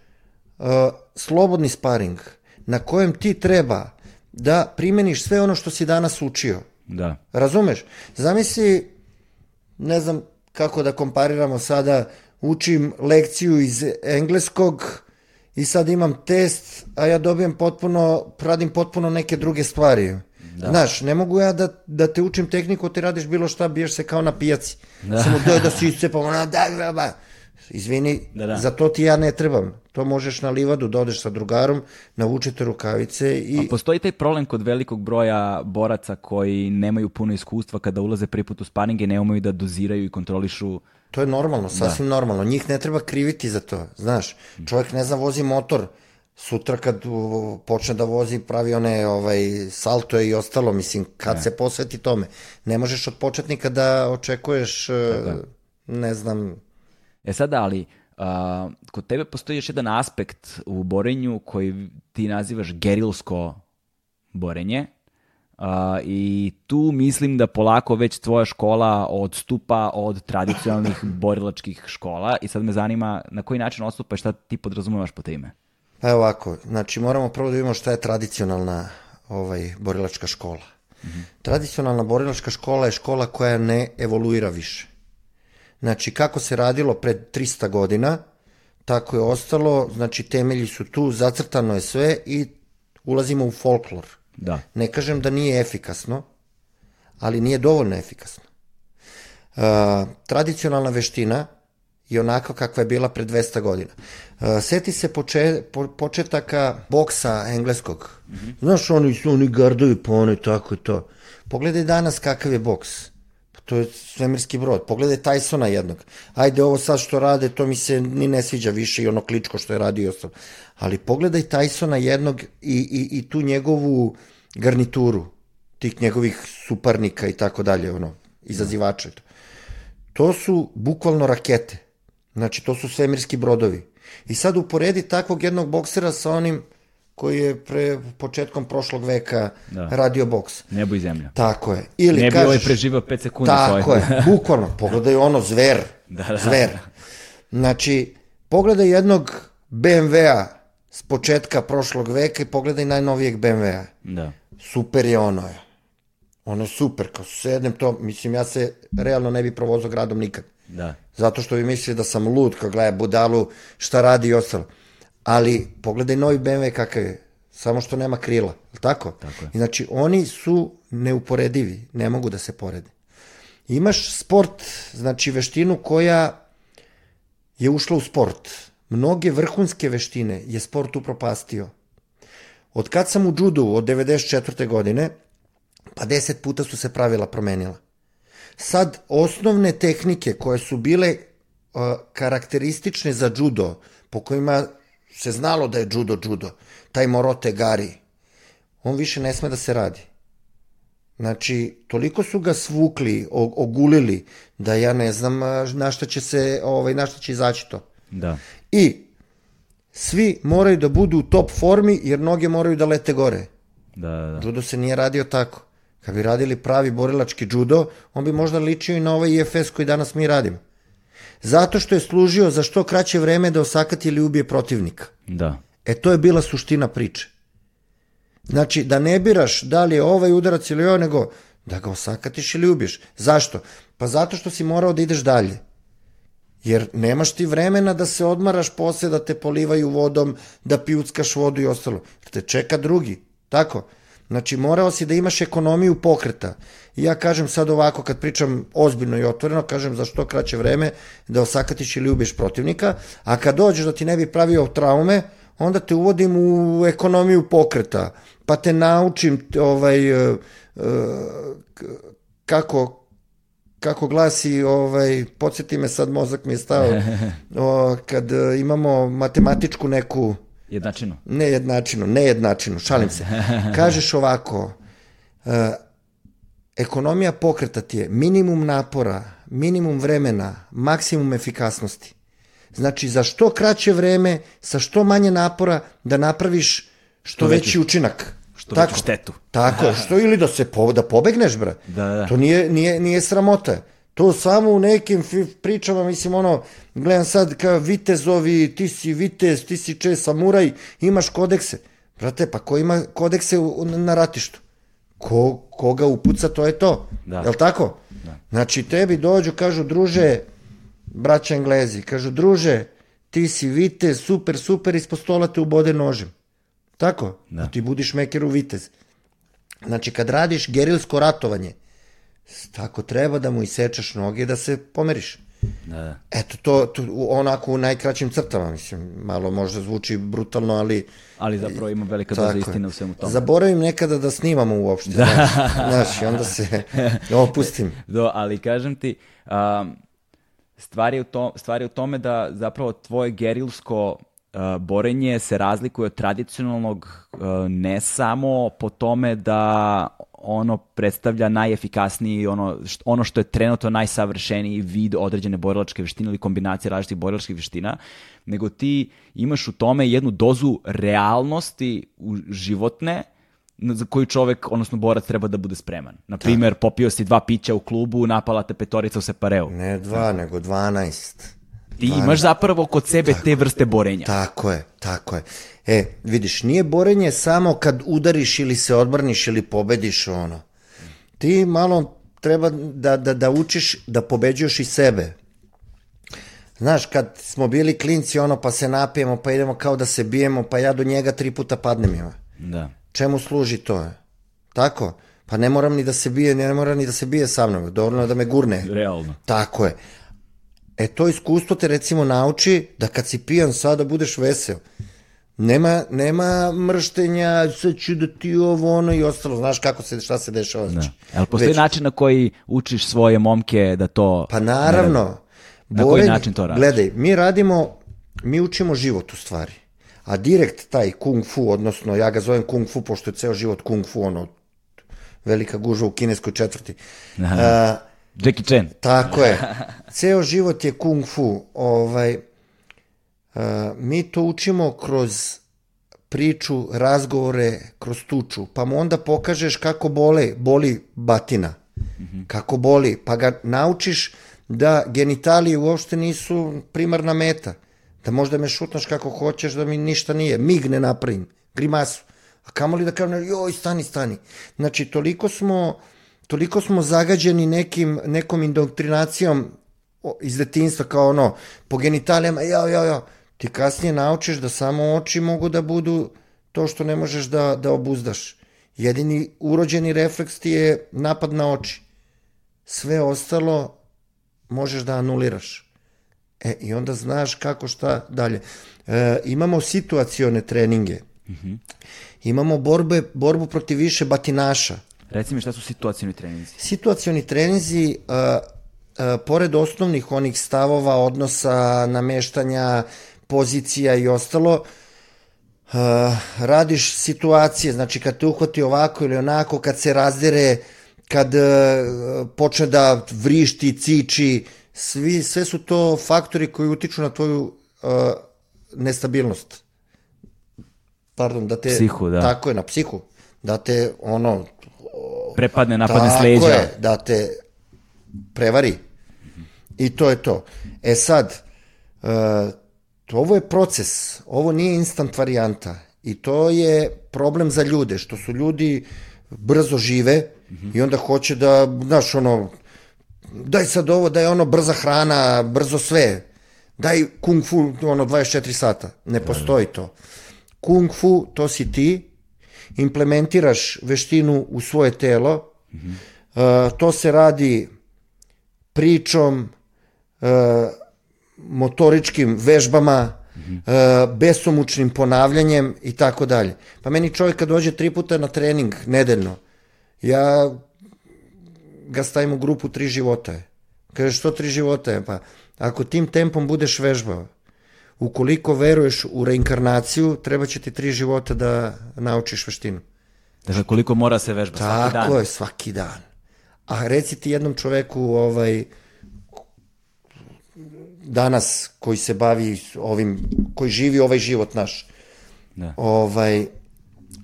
uh, slobodni sparing na kojem ti treba da primeniš sve ono što si danas učio Da. Razumeš? Zamisli, ne znam kako da kompariramo sada, učim lekciju iz engleskog i sad imam test, a ja dobijem potpuno, radim potpuno neke druge stvari. Da. Znaš, ne mogu ja da, da te učim tehniku, ti radiš bilo šta, biješ se kao na pijaci. Da. Samo doj da si iscepamo, da, da, da, da. Izvini, da, da. za to ti ja ne trebam. To možeš na livadu, da odeš sa drugarom, navučete rukavice i... A postoji taj problem kod velikog broja boraca koji nemaju puno iskustva kada ulaze prvi put u sparinge, ne umaju da doziraju i kontrolišu To je normalno, da. sasvim da. normalno. Njih ne treba kriviti za to, znaš. Čovjek ne zna vozi motor, sutra kad počne da vozi pravi one ovaj, saltoje i ostalo, mislim, kad ne. se posveti tome. Ne možeš od početnika da očekuješ, da. ne znam, E sada, ali uh, kod tebe postoji još jedan aspekt u borenju koji ti nazivaš gerilsko borenje. Uh, I tu mislim da polako već tvoja škola odstupa od tradicionalnih [laughs] borilačkih škola i sad me zanima na koji način odstupa i šta ti podrazumevaš po time? Pa evo ovako, znači moramo prvo da vidimo šta je tradicionalna ovaj, borilačka škola. Mm -hmm. Tradicionalna borilačka škola je škola koja ne evoluira više. Znači, kako se radilo pred 300 godina, tako je ostalo, znači temelji su tu, zacrtano je sve i ulazimo u folklor. Da. Ne kažem da nije efikasno, ali nije dovoljno efikasno. Uh, tradicionalna veština je onako kakva je bila pre 200 godina. Uh, seti se poče, po, početaka boksa engleskog. Mm -hmm. Znaš, oni su oni gardovi po oni tako i to. Pogledaj danas kakav je boks. To je svemirski brod. Pogledaj Tysona jednog. Ajde, ovo sad što rade, to mi se ni ne sviđa više i ono kličko što je radio ostalo. Ali pogledaj Tysona jednog i, i, i tu njegovu garnituru, tih njegovih suparnika i tako dalje, ono, izazivače. To su bukvalno rakete. Znači, to su svemirski brodovi. I sad uporedi takvog jednog boksera sa onim koji je pre početkom prošlog veka da. radio boks. Nebo i zemlja. Tako je. Ili ne bi kažeš, ovaj preživao 5 sekundi. Tako je, [laughs] bukvalno. Pogledaj ono, zver. Da, da. Zver. Znači, pogledaj jednog BMW-a s početka prošlog veka i pogledaj najnovijeg BMW-a. Da. Super je ono je. Ono je super, kao sednem to, mislim, ja se realno ne bi provozao gradom nikad. Da. Zato što bi mislili da sam lud, kao gleda budalu, šta radi i ostalo. Ali, pogledaj novi BMW kakav je, samo što nema krila, je tako? Tako je. I znači, oni su neuporedivi, ne mogu da se porede. Imaš sport, znači veštinu koja je ušla u sport. Mnoge vrhunske veštine je sport upropastio. Od kad sam u judu, od 94. godine, pa 10 puta su se pravila promenila. Sad, osnovne tehnike koje su bile uh, karakteristične za judo, po kojima se znalo da je judo judo, taj Morote Gari, on više ne sme da se radi. Znači, toliko su ga svukli, ogulili, da ja ne znam na šta će se, ovaj, na šta će izaći to. Da. I svi moraju da budu u top formi, jer noge moraju da lete gore. Da, da, da. Judo se nije radio tako. Kad bi radili pravi borilački judo, on bi možda ličio i na ovaj IFS koji danas mi radimo. Zato što je služio za što kraće vreme da osakati ili ubije protivnika. Da. E to je bila suština priče. Znači, da ne biraš da li je ovaj udarac ili ovaj, nego da ga osakatiš ili ubiješ. Zašto? Pa zato što si morao da ideš dalje. Jer nemaš ti vremena da se odmaraš posle, da te polivaju vodom, da pijuckaš vodu i ostalo. Te čeka drugi. Tako? Znači, morao si da imaš ekonomiju pokreta. I ja kažem sad ovako, kad pričam ozbiljno i otvoreno, kažem za što kraće vreme da osakatiš ili ubiješ protivnika, a kad dođeš da ti ne bi pravio traume, onda te uvodim u ekonomiju pokreta, pa te naučim ovaj, uh, uh, kako, kako glasi, ovaj, podsjeti me sad, mozak mi je stao, [laughs] o, kad imamo matematičku neku Jednačinu. Ne jednačinu, ne jednačinu, šalim se. [laughs] Kažeš ovako, uh, ekonomija pokreta ti je minimum napora, minimum vremena, maksimum efikasnosti. Znači, za što kraće vreme, sa što manje napora, da napraviš što, što veći, veći učinak. Što tako, veću štetu. Tako, što ili da se po, da pobegneš, bra. Da, da. To nije, nije, nije sramota. To samo u nekim pričama, mislim, ono, gledam sad kao vitezovi, ti si vitez, ti si če samuraj, imaš kodekse. Brate, pa ko ima kodekse na ratištu? Ko, koga upuca, to je to. Da. Jel tako? Da. Znači, tebi dođu, kažu, druže, braća Englezi, kažu, druže, ti si vitez, super, super, ispod stola te ubode nožem. Tako? Da. Ti budiš mekeru vitez. Znači, kad radiš gerilsko ratovanje, tako treba da mu isečeš noge da se pomeriš. Da, da. Eto, to, to onako u najkraćim crtama, mislim, malo možda zvuči brutalno, ali... Ali zapravo ima velika doza istine u svemu tome. Zaboravim nekada da snimamo uopšte, da. znaš, znaš, i onda se [laughs] opustim. Do, ali kažem ti, um, stvar, je u to, stvar je u tome da zapravo tvoje gerilsko uh, borenje se razlikuje od tradicionalnog uh, ne samo po tome da ono predstavlja najefikasniji, ono, ono što je trenutno najsavršeniji vid određene borilačke veštine ili kombinacije različitih borilačkih veština, nego ti imaš u tome jednu dozu realnosti u životne, za koju čovek, odnosno borac, treba da bude spreman. Na primjer, popio si dva pića u klubu, napala te petorica u separeu. Ne dva, nego dvanaest. Ti imaš zapravo kod sebe tako, te vrste borenja. Tako je, tako je. E, vidiš, nije borenje samo kad udariš ili se odbraniš ili pobediš ono. Ti malo treba da, da, da učiš da pobeđuješ i sebe. Znaš, kad smo bili klinci, ono, pa se napijemo, pa idemo kao da se bijemo, pa ja do njega tri puta padnem ima. Da. Čemu služi to? Tako? Pa ne moram ni da se bije, ne moram ni da se bije sa mnom, dovoljno je da me gurne. Realno. Tako je. E to iskustvo te recimo nauči da kad si pijan sada budeš veseo. Nema, nema mrštenja, sad ću da ti ovo ono i ostalo, znaš kako se, šta se dešava. Znači. Da. Jel postoji Već- način na koji učiš svoje momke da to... Pa naravno. Na koji način to radiš? Gledaj, mi radimo, mi učimo život u stvari. A direkt taj kung fu, odnosno ja ga zovem kung fu, pošto je ceo život kung fu, ono, velika gužva u kineskoj četvrti. A, Jackie Chan. tako je. Ceo život je kung fu. Ovaj, a, mi to učimo kroz priču, razgovore, kroz tuču, pa mu onda pokažeš kako bole, boli batina, kako boli, pa ga naučiš da genitalije uopšte nisu primarna meta, da možda me šutnaš kako hoćeš, da mi ništa nije, mig ne napravim, grimasu, a kamoli da kažem, joj, stani, stani. Znači, toliko smo, toliko smo zagađeni nekim, nekom indoktrinacijom iz detinstva, kao ono, po genitalijama, jao, jao, jao, ti kasnije naučiš da samo oči mogu da budu to što ne možeš da, da obuzdaš. Jedini urođeni refleks ti je napad na oči. Sve ostalo možeš da anuliraš. E, i onda znaš kako šta dalje. E, imamo situacione treninge. Imamo borbe, borbu protiv više batinaša. Reci mi šta su situacijni treninzi. Situacioni treninzi, uh, uh, pored osnovnih onih stavova, odnosa, nameštanja, pozicija i ostalo, uh, radiš situacije, znači kad te uhvati ovako ili onako, kad se razdere, kad uh, počne da vrišti, ciči, svi, sve su to faktori koji utiču na tvoju uh, nestabilnost. Pardon, da te... Psihu, da. Tako je, na psihu. Da te, ono, Prepadne, napadne tako leđa. je, da te prevari. I to je to. E sad, uh, ovo je proces, ovo nije instant varijanta i to je problem za ljude, što su ljudi brzo žive i onda hoće da, znaš, ono, daj sad ovo, daj ono, brza hrana, brzo sve, daj kung fu, ono, 24 sata. Ne postoji to. Kung fu, to si ti, implementiraš veštinu u svoje telo, uh, to se radi pričom, uh, motoričkim vežbama, uh, besomučnim ponavljanjem i tako dalje. Pa meni čovjek kad dođe tri puta na trening nedeljno, ja ga stavim u grupu tri života. Kaže, što tri života je? Pa, ako tim tempom budeš vežbao, ukoliko veruješ u reinkarnaciju, treba će ti tri života da naučiš veštinu. Dakle, koliko mora se vežba svaki dan. Tako je, svaki dan. A reci ti jednom čoveku ovaj, danas koji se bavi ovim, koji živi ovaj život naš, Da. ovaj,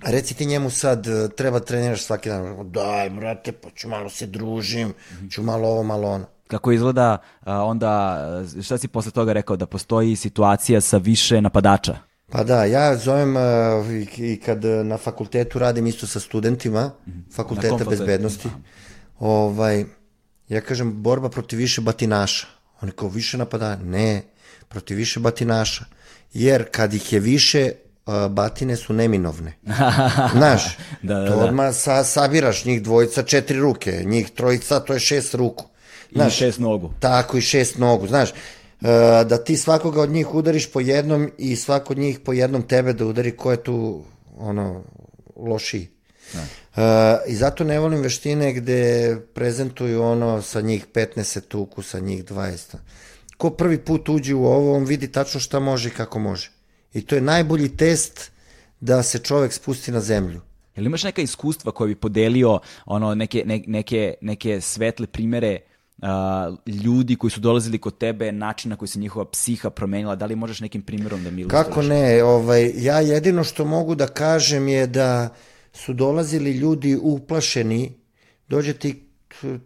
reci ti njemu sad, eh, treba treniraš svaki dan, daj brate, pa ću malo se družim, ću malo ovo, malo ono. Kako izgleda onda, šta si posle toga rekao, da postoji situacija sa više napadača? Pa da, ja zovem i, kad na fakultetu radim isto sa studentima, kom fakulteta bezbednosti, ovaj, ja kažem borba protiv više batinaša. Oni kao više napada, ne, protiv više batinaša. Jer kad ih je više, batine su neminovne. [laughs] Znaš, Da, da, to da. odmah sa, sabiraš njih dvojica četiri ruke, njih trojica to je šest ruku. I šest nogu. Tako i šest nogu, znaš, e, da ti svakoga od njih udariš po jednom i svako od njih po jednom tebe da udari, ko je tu ono, lošiji. E, I zato ne volim veštine gde prezentuju ono sa njih 15 se tuku, sa njih 20. Ko prvi put uđe u ovo, on vidi tačno šta može i kako može. I to je najbolji test da se čovek spusti na zemlju. Jel imaš neka iskustva koje bi podelio ono, neke, ne- neke, neke svetle primere a, ljudi koji su dolazili kod tebe, način na koji se njihova psiha promenila, da li možeš nekim primjerom da mi ilustruješ? Kako ne, ovaj, ja jedino što mogu da kažem je da su dolazili ljudi uplašeni, dođe ti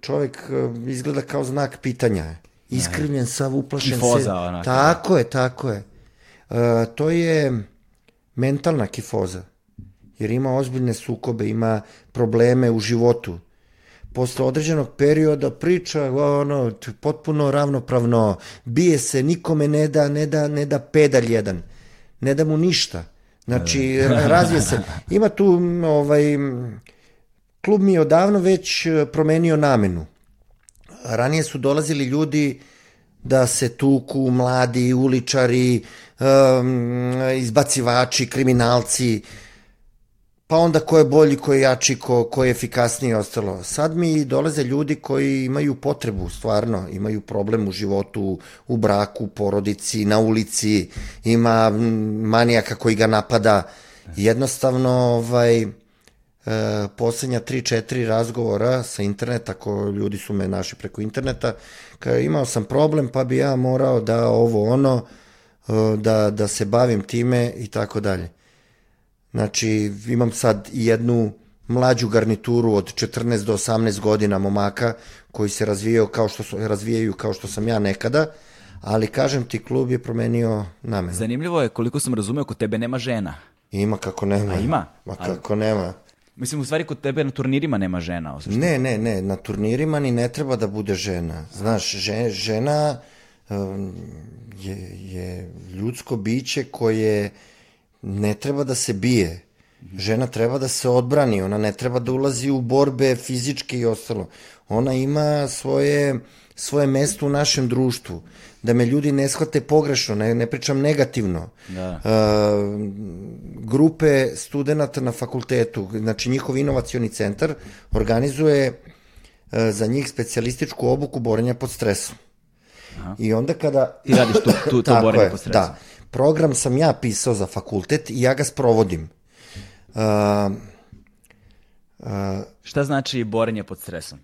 čovjek eh, izgleda kao znak pitanja, iskrivljen sav uplašen Kifoza, se. onako. Tako je, tako je. E, to je mentalna kifoza, jer ima ozbiljne sukobe, ima probleme u životu. Posle određenog perioda priča ono potpuno ravnopravno, bije se, nikome ne da, ne da, ne da pedalj jedan, ne da mu ništa. Znači, ra- razvije se. Ima tu ovaj, klub mi je odavno već e, promenio namenu. Ranije su dolazili ljudi da se tuku, mladi, uličari, um, izbacivači, kriminalci, pa onda ko je bolji, ko je jači, ko, ko je efikasniji i ostalo. Sad mi dolaze ljudi koji imaju potrebu, stvarno, imaju problem u životu, u braku, porodici, na ulici, ima manijaka koji ga napada. Jednostavno, ovaj, e, poslednja 3-4 razgovora sa interneta, ako ljudi su me naši preko interneta, kao imao sam problem pa bi ja morao da ovo ono, e, da, da se bavim time i tako dalje. Znači, imam sad jednu mlađu garnituru od 14 do 18 godina momaka koji se razvijaju kao što su, razvijaju kao što sam ja nekada, ali kažem ti, klub je promenio namenu. Zanimljivo je koliko sam razumeo, kod tebe nema žena. Ima kako nema. A ima? Ma kako nema. Mislim, u stvari kod tebe na turnirima nema žena. Osjećam. Ne, ne, ne, na turnirima ni ne treba da bude žena. Znaš, že, žena um, je, je ljudsko biće koje ne treba da se bije. Žena treba da se odbrani, ona ne treba da ulazi u borbe fizičke i ostalo. Ona ima svoje, svoje mesto u našem društvu. Da me ljudi ne shvate pogrešno, ne, ne pričam negativno. Da. Uh, grupe studenta na fakultetu, znači njihov inovacioni centar, organizuje uh, za njih specijalističku obuku borenja pod stresom. Aha. I onda kada... Ti radiš tu, tu, to borenje pod stresom. Da program sam ja pisao za fakultet i ja ga sprovodim. Uh, uh, Šta znači borenje pod stresom?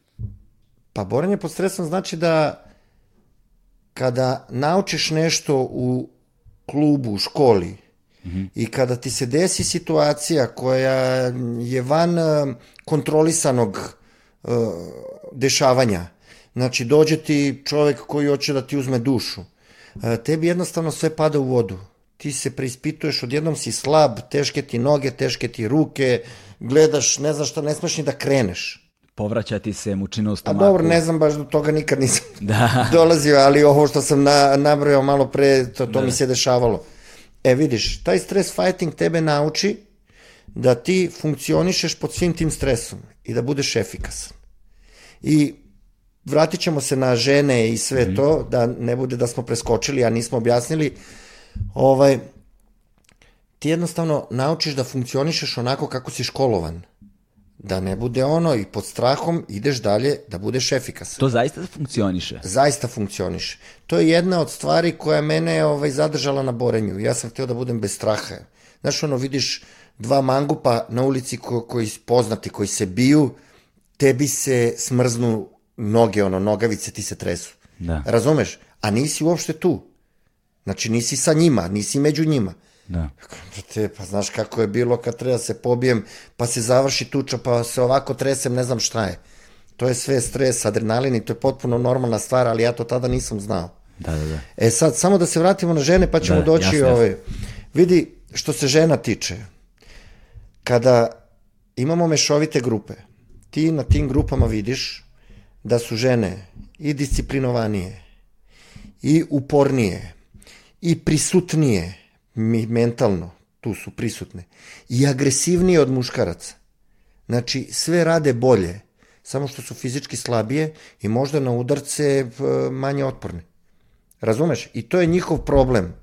Pa borenje pod stresom znači da kada naučiš nešto u klubu, u školi, mm -hmm. i kada ti se desi situacija koja je van uh, kontrolisanog uh, dešavanja, znači dođe ti čovek koji hoće da ti uzme dušu, E, tebi jednostavno sve pada u vodu. Ti se preispituješ, odjednom si slab, teške ti noge, teške ti ruke, gledaš, ne znaš šta, ne smeš ni da kreneš. Povraća ti se mučina u stomaku. A dobro, ne znam baš do toga nikad nisam [laughs] da. [laughs] dolazio, ali ovo što sam na, nabrojao malo pre, to, to da. mi se dešavalo. E vidiš, taj stres fighting tebe nauči da ti funkcionišeš pod svim tim stresom i da budeš efikasan. I vratit ćemo se na žene i sve mm. to, da ne bude da smo preskočili, a nismo objasnili. Ovaj, ti jednostavno naučiš da funkcionišeš onako kako si školovan. Da ne bude ono i pod strahom ideš dalje da budeš efikasan. To zaista funkcioniše? Zaista funkcioniše. To je jedna od stvari koja mene ovaj, zadržala na borenju. Ja sam htio da budem bez straha. Znaš, ono, vidiš dva mangupa na ulici ko, koji poznati, koji se biju, tebi se smrznu noge, ono, nogavice ti se tresu. Da. Razumeš? A nisi uopšte tu. Znači, nisi sa njima, nisi među njima. Da. Te, pa znaš kako je bilo kad treba da se pobijem, pa se završi tuča, pa se ovako tresem, ne znam šta je. To je sve stres, adrenalin i to je potpuno normalna stvar, ali ja to tada nisam znao. Da, da, da. E sad, samo da se vratimo na žene, pa ćemo da, doći jasno, ove. Vidi, što se žena tiče, kada imamo mešovite grupe, ti na tim grupama vidiš da su žene i disciplinovanije, i upornije, i prisutnije, mentalno, tu su prisutne, i agresivnije od muškaraca. Znači, sve rade bolje, samo što su fizički slabije i možda na udarce manje otporne. Razumeš? I to je njihov problem.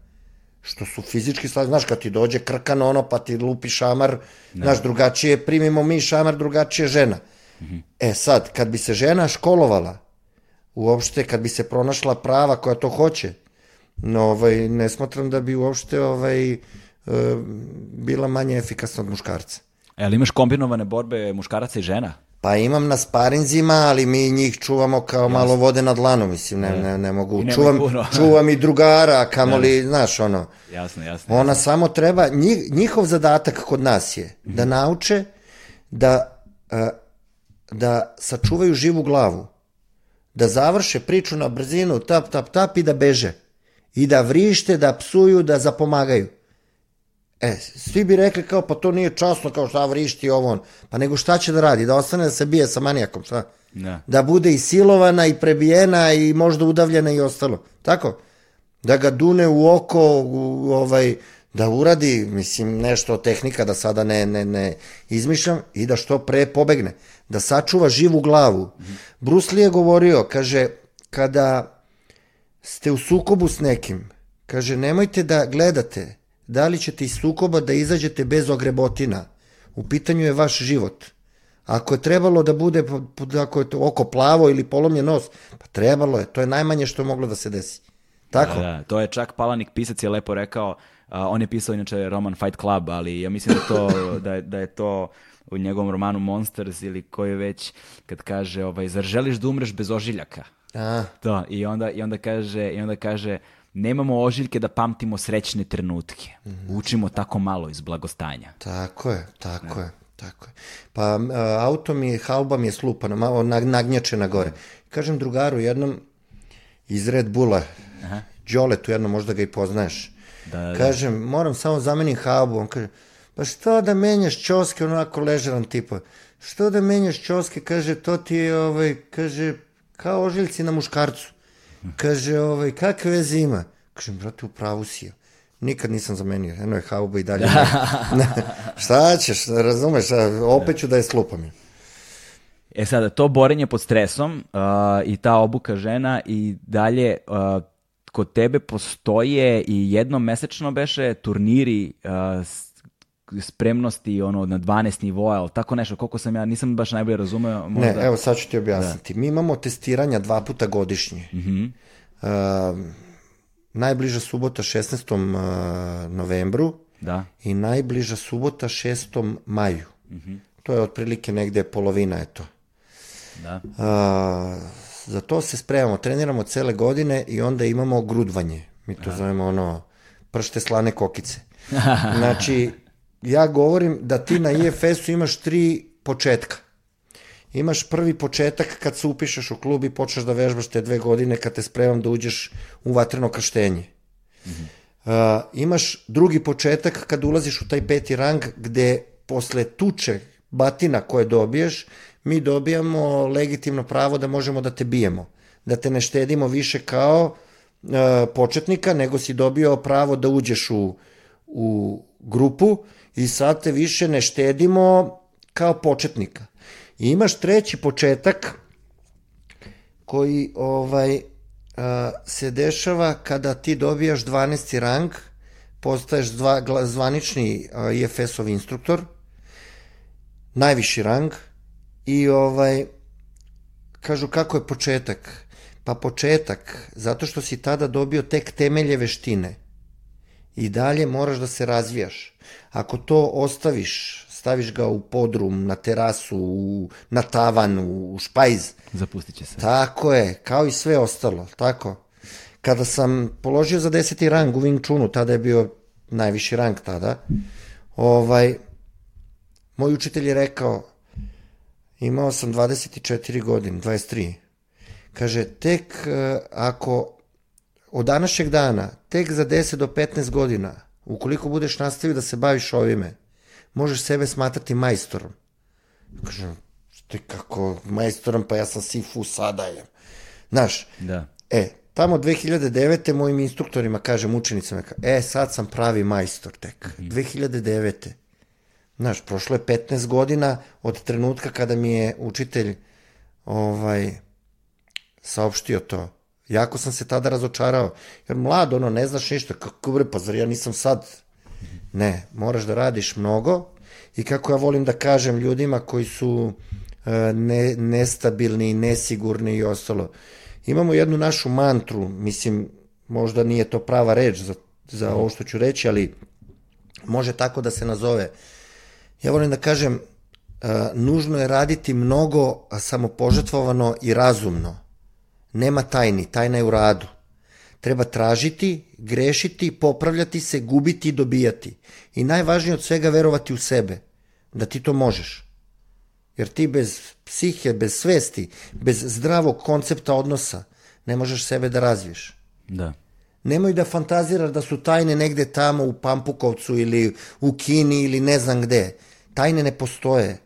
Što su fizički slabije. Znaš, kad ti dođe krkan ono, pa ti lupi šamar, ne. znaš, drugačije primimo mi šamar, drugačije žena. E sad, kad bi se žena školovala, uopšte kad bi se pronašla prava koja to hoće, no, ovaj, ne smatram da bi uopšte ovaj, e, bila manje efikasna od muškarca. E, ali imaš kombinovane borbe muškaraca i žena? Pa imam na sparinzima, ali mi njih čuvamo kao Jasne. malo vode na dlanu, mislim, ne, ne, ne mogu. I čuvam, [laughs] čuvam i drugara, kamoli, ne. znaš, ono. Jasno, jasno. Ona jasno. samo treba, njih, njihov zadatak kod nas je da nauče da uh, da sačuvaju živu glavu, da završe priču na brzinu, tap, tap, tap i da beže. I da vrište, da psuju, da zapomagaju. E, svi bi rekli kao, pa to nije časno, kao šta vrišti ovo on. Pa nego šta će da radi? Da ostane da se bije sa manijakom, šta? Da. Da bude i silovana, i prebijena, i možda udavljena i ostalo. Tako? Da ga dune u oko, u, ovaj, da uradi, mislim, nešto tehnika da sada ne, ne, ne izmišljam i da što pre pobegne, da sačuva živu glavu. Mm -hmm. Bruce Lee je govorio, kaže, kada ste u sukobu s nekim, kaže, nemojte da gledate da li ćete iz sukoba da izađete bez ogrebotina. U pitanju je vaš život. Ako je trebalo da bude, ako je oko plavo ili polomljen nos, pa trebalo je, to je najmanje što je moglo da se desi. Tako? Da, da, to je čak Palanik pisac je lepo rekao, on je pisao inače roman Fight Club, ali ja mislim da, to, [laughs] da, je, da je to u njegovom romanu Monsters ili koji već kad kaže ovaj zar želiš da umreš bez ožiljaka? A. To, i onda i onda kaže i onda kaže nemamo ožiljke da pamtimo srećne trenutke. Mm -hmm. Učimo tako malo iz blagostanja. Tako je, tako ne. je. Tako je. Pa auto mi je, hauba mi je slupana, malo nagnjačena gore. Kažem drugaru jednom iz Red Bulla, Aha. Đoletu jedno, možda ga i poznaješ. Da, da. Kažem, moram samo zamenim haubu. On kaže, pa što da menjaš čoske, onako ležeran tipa. Što da menjaš čoske, kaže, to ti je, ovaj, kaže, kao ožiljci na muškarcu. Kaže, ovaj, kakve veze ima? Kažem, brate, u pravu si je. Nikad nisam zamenio, eno je hauba i dalje. [laughs] šta ćeš, razumeš, opet ću da je slupam. E sada, to borenje pod stresom uh, i ta obuka žena i dalje uh, kod tebe postoje i jednom mesečno beše turniri uh, spremnosti ono na 12 nivoa, ali tako nešto, koliko sam ja, nisam baš najbolje razumeo. Možda... Ne, evo sad ću ti objasniti. Da. Mi imamo testiranja dva puta godišnje. Mm -hmm. uh, najbliža subota 16. novembru da. i najbliža subota 6. maju. Mm -hmm. To je otprilike negde polovina, eto. Da. Uh, za to se spremamo, treniramo cele godine i onda imamo grudvanje. Mi to Aha. zovemo ono pršte slane kokice. [laughs] Znači, ja govorim da ti na IFS-u imaš tri početka. Imaš prvi početak kad se upišeš u klub i počneš da vežbaš te dve godine kad te spremam da uđeš u vatreno krštenje. Mm -hmm. uh, imaš drugi početak kad ulaziš u taj peti rang gde posle tuče batina koje dobiješ, mi dobijamo legitimno pravo da možemo da te bijemo. Da te ne štedimo više kao uh, početnika, nego si dobio pravo da uđeš u, u grupu i sad te više ne štedimo kao početnika. I imaš treći početak koji ovaj a, se dešava kada ti dobijaš 12. rang, postaješ dva, zvanični IFS-ov instruktor, najviši rang i ovaj kažu kako je početak. Pa početak, zato što si tada dobio tek temelje veštine. I dalje moraš da se razvijaš. Ako to ostaviš, staviš ga u podrum, na terasu, u, na tavan, u špajz. Zapustit će se. Tako je, kao i sve ostalo, tako. Kada sam položio za deseti rang u Wing Chunu, tada je bio najviši rang tada, ovaj, moj učitelj je rekao, imao sam 24 godine, 23. Kaže, tek uh, ako od današnjeg dana, tek za 10 do 15 godina, ukoliko budeš nastavio da se baviš ovime, možeš sebe smatrati majstorom. Kažem, ti kako majstorom, pa ja sam Sifu sada je. Znaš, da. e, tamo 2009. mojim instruktorima, kažem učenicama, e, sad sam pravi majstor tek. Mm -hmm. 2009. Znaš, prošlo je 15 godina od trenutka kada mi je učitelj ovaj, saopštio to. Jako sam se tada razočarao, jer mlad, ono, ne znaš ništa, kako bre, pa zar ja nisam sad Ne, moraš da radiš mnogo i kako ja volim da kažem ljudima koji su e, ne, nestabilni, nesigurni i ostalo. Imamo jednu našu mantru, mislim, možda nije to prava reč za, za ovo što ću reći, ali može tako da se nazove. Ja volim da kažem, uh, nužno je raditi mnogo, samopožetvovano i razumno. Nema tajni, tajna je u radu. Treba tražiti, grešiti, popravljati se, gubiti i dobijati. I najvažnije od svega verovati u sebe, da ti to možeš. Jer ti bez psihe, bez svesti, bez zdravog koncepta odnosa ne možeš sebe da razviješ. Da. Nemoj da fantaziraš da su tajne negde tamo u Pampukovcu ili u Kini ili ne znam gde. Tajne ne postoje.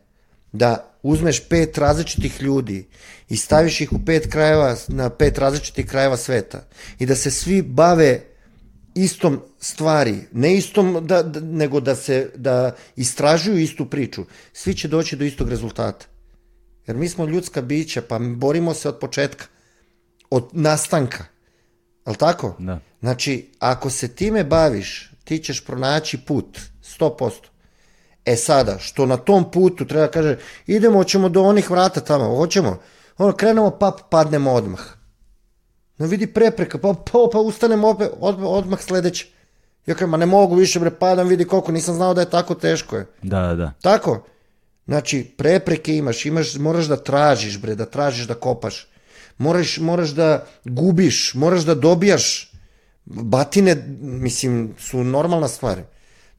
Da uzmeš pet različitih ljudi i staviš ih u pet krajeva, na pet različitih krajeva sveta i da se svi bave istom stvari, ne istom, da, da, nego da se, da istražuju istu priču, svi će doći do istog rezultata. Jer mi smo ljudska bića, pa borimo se od početka, od nastanka. Al tako? Da. Znači, ako se time baviš, ti ćeš pronaći put, 100%. E sada, što na tom putu treba kaže, idemo, hoćemo do onih vrata tamo, hoćemo. Ono, krenemo, pa padnemo odmah. No vidi prepreka, pa, pa, pa ustanemo opet, od, odmah sledeće. Ja kažem, ma ne mogu više, bre, padam, vidi koliko, nisam znao da je tako teško je. Da, da, da. Tako? Znači, prepreke imaš, imaš, moraš da tražiš, bre, da tražiš da kopaš. Moraš, moraš da gubiš, moraš da dobijaš. Batine, mislim, su normalna stvar.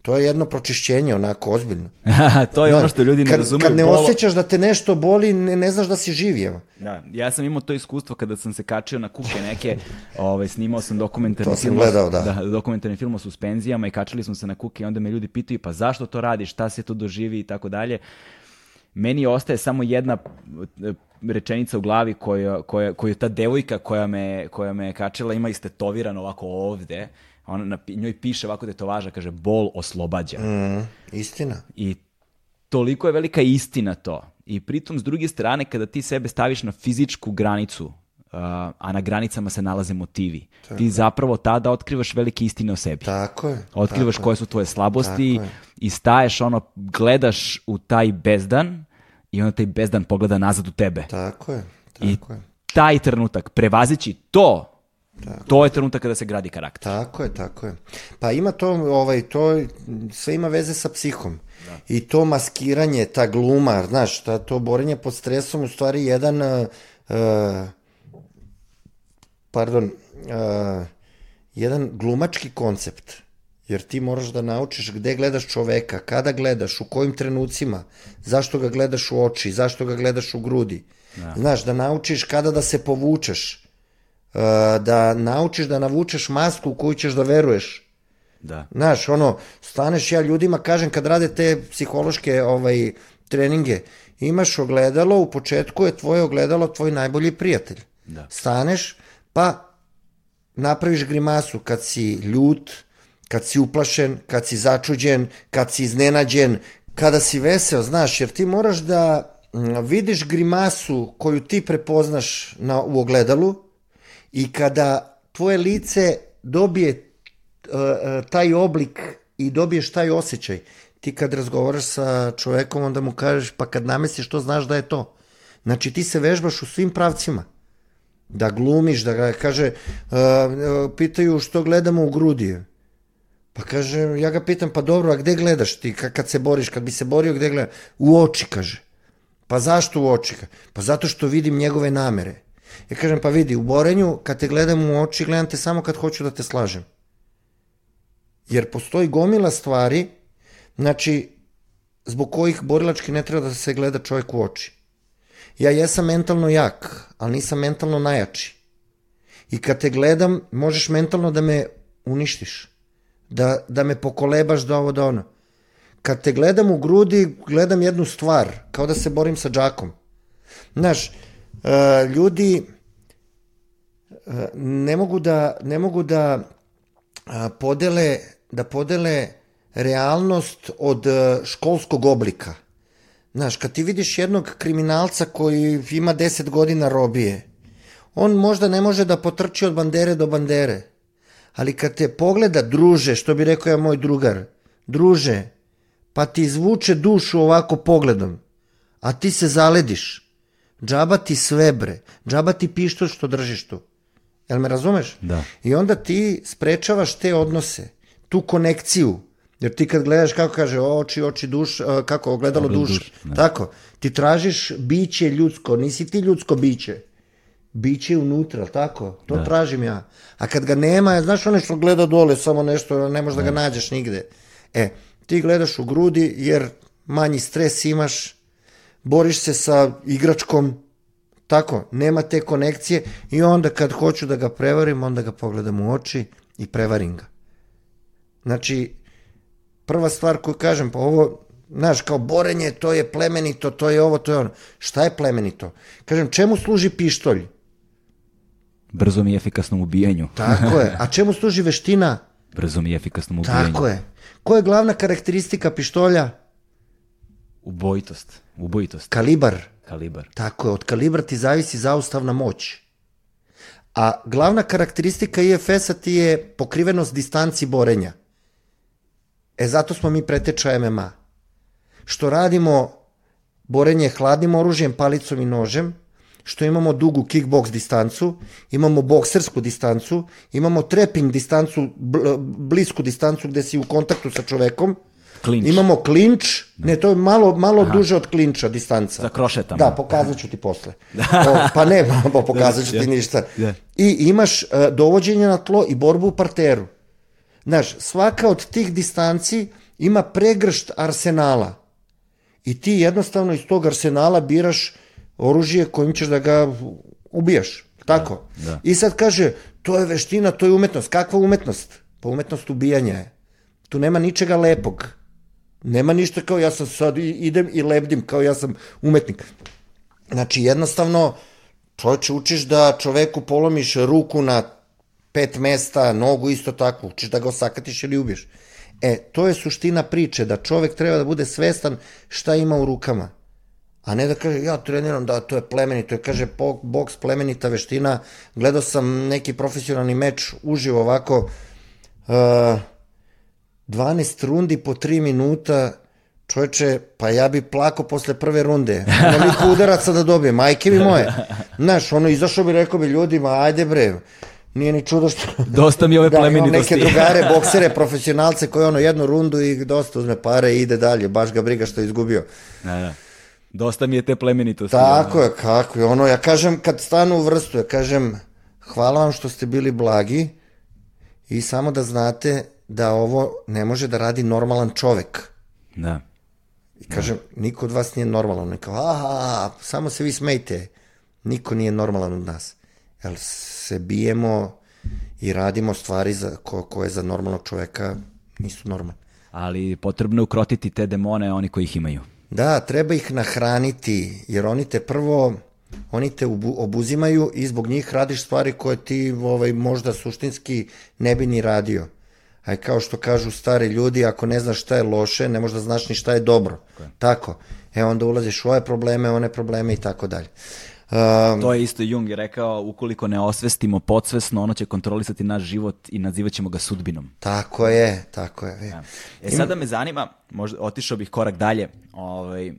To je jedno pročišćenje, onako, ozbiljno. [laughs] to je ono što ljudi ne kad, razumeju. Kad ne Bolo- osjećaš da te nešto boli, ne, ne znaš da si živ, evo. Da, ja sam imao to iskustvo kada sam se kačio na kuke neke, [laughs] ovaj, snimao sam dokumentarni To sam film, gledao, da. da, dokumentarni film o suspenzijama i kačili smo se na kuke i onda me ljudi pitaju pa zašto to radiš, šta se tu doživi i tako dalje. Meni ostaje samo jedna e, rečenica u glavi koja, koja, koju ta devojka koja me, koja me kačila ima istetovirano ovako ovde. Ona na njoj piše ovako tetovaža, kaže bol oslobađa. Mm, istina. I toliko je velika istina to. I pritom, s druge strane, kada ti sebe staviš na fizičku granicu, a na granicama se nalaze motivi, ti zapravo tada otkrivaš velike istine o sebi. Tako je. Otkrivaš tako koje su tvoje slabosti Tako je. I staješ ono, gledaš u taj bezdan i onda taj bezdan pogleda nazad u tebe. Tako je. I Tako je. taj trenutak, prevazići to, to je trenutak kada se gradi karakter. Tako je, tako je. Pa ima to, ovaj, to sve ima veze sa psihom. I to maskiranje, ta gluma, znaš, ta, to borenje pod stresom u stvari jedan, uh, pardon, uh, jedan glumački koncept. Jer ti moraš da naučiš gde gledaš čoveka, kada gledaš, u kojim trenucima, zašto ga gledaš u oči, zašto ga gledaš u grudi. Znaš, da naučiš kada da se povučeš, uh, da naučiš da navučeš masku u koju ćeš da veruješ. Da. Znaš, ono, staneš ja ljudima, kažem, kad rade te psihološke ovaj, treninge, imaš ogledalo, u početku je tvoje ogledalo tvoj najbolji prijatelj. Da. Staneš, pa napraviš grimasu kad si ljut, kad si uplašen, kad si začuđen, kad si iznenađen, kada si veseo, znaš, jer ti moraš da mm, vidiš grimasu koju ti prepoznaš na, u ogledalu i kada tvoje lice dobije uh, taj oblik i dobiješ taj osjećaj, ti kad razgovaraš sa čovekom, onda mu kažeš, pa kad namestiš to, znaš da je to. Znači, ti se vežbaš u svim pravcima da glumiš, da ga kaže, uh, pitaju što gledamo u grudi. Pa kaže, ja ga pitam, pa dobro, a gde gledaš ti ka- kad se boriš, kad bi se borio, gde gledaš? U oči, kaže. Pa zašto u oči? Pa zato što vidim njegove namere. Ja kažem, pa vidi, u borenju, kad te gledam u oči, gledam te samo kad hoću da te slažem. Jer postoji gomila stvari, znači, zbog kojih borilački ne treba da se gleda čovjek u oči. Ja jesam mentalno jak, ali nisam mentalno najjači. I kad te gledam, možeš mentalno da me uništiš. Da, da me pokolebaš da ovo da ono. Kad te gledam u grudi, gledam jednu stvar, kao da se borim sa džakom. Znaš, e, ljudi e, ne mogu da, ne mogu da a, podele, da podele realnost od e, školskog oblika. Znaš, kad ti vidiš jednog kriminalca koji ima 10 godina robije, on možda ne može da potrči od bandere do bandere, ali kad te pogleda, druže, što bi rekao ja moj drugar, druže, pa ti izvuče dušu ovako pogledom, a ti se zalediš, džaba ti sve bre, džaba ti pištolj što držiš tu. Jel me razumeš? Da. I onda ti sprečavaš te odnose, tu konekciju, jer ti kad gledaš kako kaže oči, oči, duš, kako ogledalo Ogledalo duš, duš, da. tako, ti tražiš biće ljudsko, nisi ti ljudsko biće, biće unutra, tako, to Da. tražim ja. A kad ga nema, znaš ono što gleda dole, samo nešto, ne možeš da ga nađeš nigde. E, ti gledaš u grudi jer manji stres imaš, boriš se sa igračkom, tako, nema te konekcije i onda kad hoću da ga prevarim, onda ga pogledam u oči i prevarim ga. Znači, prva stvar koju kažem, pa ovo, znaš, kao borenje, to je plemenito, to je ovo, to je ono. Šta je plemenito? Kažem, čemu služi pištolj? Brzom i efikasnom ubijanju. Tako je. A čemu služi veština? brzom i efikasnom ubijanju. Tako je. Koja je glavna karakteristika pištolja? Ubojitost. Ubojitost. Kalibar. Kalibar. Tako je, od kalibra ti zavisi zaustavna moć. A glavna karakteristika IFS-a ti je pokrivenost distanci borenja. E zato smo mi preteča MMA. Što radimo borenje hladnim oružjem, palicom i nožem, što imamo dugu kickbox distancu, imamo boksersku distancu, imamo trapping distancu, bl- blisku distancu gde si u kontaktu sa čovekom, Klinč. imamo klinč, ne, to je malo, malo duže od klinča distanca. Za krošetama. Da, pokazat ću ti posle. [laughs] O, pa ne, pa pokazat ću ti Da. ništa. Da. I imaš uh, dovođenje na tlo i borbu u parteru. Znaš, svaka od tih distanci ima pregršt arsenala. I ti jednostavno iz tog arsenala biraš oružje kojim ćeš da ga ubijaš. Tako. da. I sad kaže, to je veština, to je umetnost. Kakva umetnost? Pa umetnost ubijanja je. Tu nema ničega lepog. Nema ništa kao ja sam sad idem i lebdim kao ja sam umetnik. Znači jednostavno čovječe učiš da čoveku polomiš ruku na pet mesta, nogu isto tako, učiš da ga osakatiš ili ubiješ. E, to je suština priče, da čovek treba da bude svestan šta ima u rukama. A ne da kaže, ja treniram, da to je plemenito, je kaže, boks plemenita veština, gledao sam neki profesionalni meč uživo ovako, uh, 12 rundi po 3 minuta, čoveče, pa ja bi plako posle prve runde. Neliko udaraca da dobijem, majke mi moje. Znaš, ono, izašao bi, rekao bi ljudima, ajde bre, nije ni čudo što... Dosta mi ove [laughs] da, imam plemenitosti. neke drugare, boksere, profesionalce koji ono jednu rundu i dosta uzme pare i ide dalje, baš ga briga što je izgubio. Da, da. Dosta mi je te plemenitosti. Tako je, kako je. Ono, ja kažem, kad stanu u vrstu, ja kažem, hvala vam što ste bili blagi i samo da znate da ovo ne može da radi normalan čovek. Da. I kažem, niko od vas nije normalan. Oni kao, aha, samo se vi smejte. Niko nije normalan od nas. Jer se bijemo i radimo stvari za, ko, koje za normalnog čoveka nisu normalne. Ali potrebno je ukrotiti te demone, oni koji ih imaju. Da, treba ih nahraniti, jer oni te prvo, oni te obuzimaju i zbog njih radiš stvari koje ti ovaj, možda suštinski ne bi ni radio. A kao što kažu stari ljudi, ako ne znaš šta je loše, ne možda znaš ni šta je dobro. Tako. E onda ulaziš u ove probleme, one probleme i tako dalje. Um, To je isto Jung je rekao, ukoliko ne osvestimo podsvesno, ono će kontrolisati naš život i nazivat ćemo ga sudbinom. tako je, tako je. E. E sada me zanima, možda otišao bih korak dalje, ovaj,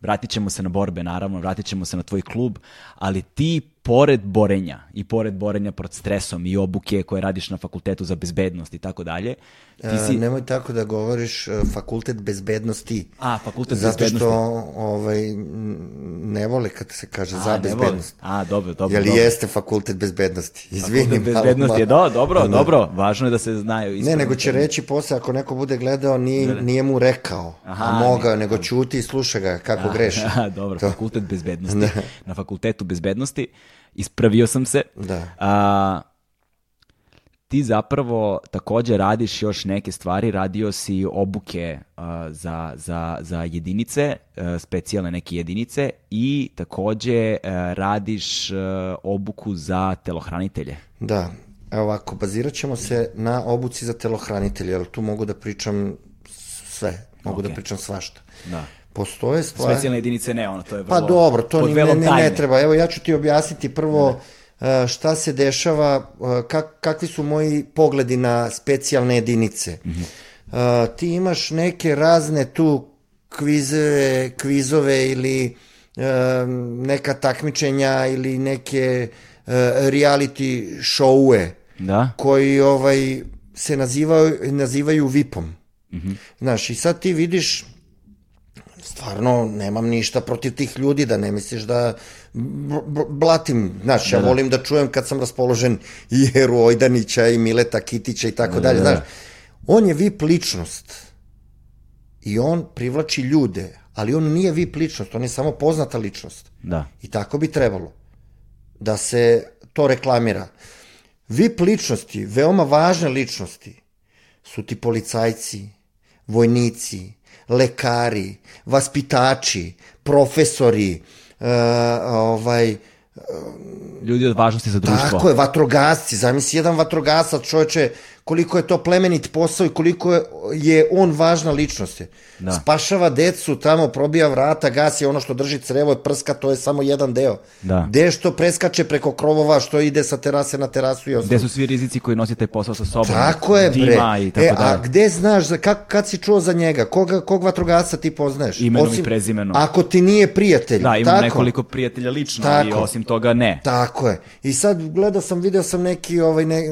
vratit ćemo se na borbe naravno, vratit ćemo se na tvoj klub, ali ti pored borenja i pored borenja pod stresom i obuke koje radiš na fakultetu za bezbednost i tako dalje, ti E, si... nemoj tako da govoriš e, fakultet bezbednosti. A, fakultet Zato bezbednosti. što ovaj, ne vole kad se kaže A, za ne bezbednost. A, dobro, dobro. Jel dobro. jeste fakultet bezbednosti? Izvini. Fakultet bezbednosti je, do, dobro, Da. dobro, važno je da se znaju. Ne, nego će reći posle, ako neko bude gledao, nije, nije mu rekao, Aha, a mogao, nego ćuti i sluša ga kako greši. A, [laughs] dobro, To. fakultet bezbednosti. Na fakultetu bezbednosti ispravio sam se. Da. A, ti zapravo takođe radiš još neke stvari, radio si obuke a, za, za, za jedinice, a, specijalne neke jedinice i takođe a, radiš a, obuku za telohranitelje. Da, evo ovako, bazirat ćemo se na obuci za telohranitelje, jer tu mogu da pričam sve, mogu da Ok. pričam svašta. Da. Postoje stvari... Specijalne jedinice ne, ono, to je vrlo... Pa dobro, to ni, ne, ne, ne treba. Evo ja ću ti objasniti prvo e, šta se dešava, e, kak, kakvi su moji pogledi na specijalne jedinice. Mhm. E, ti imaš neke razne tu kvizove, kvizove ili neka takmičenja ili neke reality showe Da? koji ovaj se nazivaju, nazivaju VIP-om. Znaš, i sad ti vidiš stvarno nemam ništa protiv tih ljudi, da ne misliš da blatim, znaš, ja volim da čujem kad sam raspoložen i Jeru Ojdanića i Mileta Kitića i tako dalje, znaš. On je VIP ličnost i on privlači ljude, ali on nije VIP ličnost, on je samo poznata ličnost. Da. I tako bi trebalo da se to reklamira. VIP ličnosti, veoma važne ličnosti, su ti policajci, vojnici, lekari, vaspitači, profesori, uh, ovaj, Ljudi od važnosti za društvo. tako je, vatrogasci, zamisli jedan vatrogasac čoveče koliko je to plemenit posao i koliko je, je on važna ličnost. Da. Spašava decu, tamo probija vrata, gasi ono što drži crevo i prska, to je samo jedan deo. Da. Gde što preskače preko krovova, što ide sa terase na terasu i ostalo. Gde su svi rizici koji nosi taj posao sa sobom? Tako je, bre. Dima i tako e, a dalje. gde znaš, za, kak, kad si čuo za njega? Koga, kog vatrogasca ti poznaješ? Imenom i prezimenom. Ako ti nije prijatelj. Da, imam tako? nekoliko prijatelja lično i Tako. osim toga ne. Tako je. I sad gledao sam, video sam neki, ovaj, ne,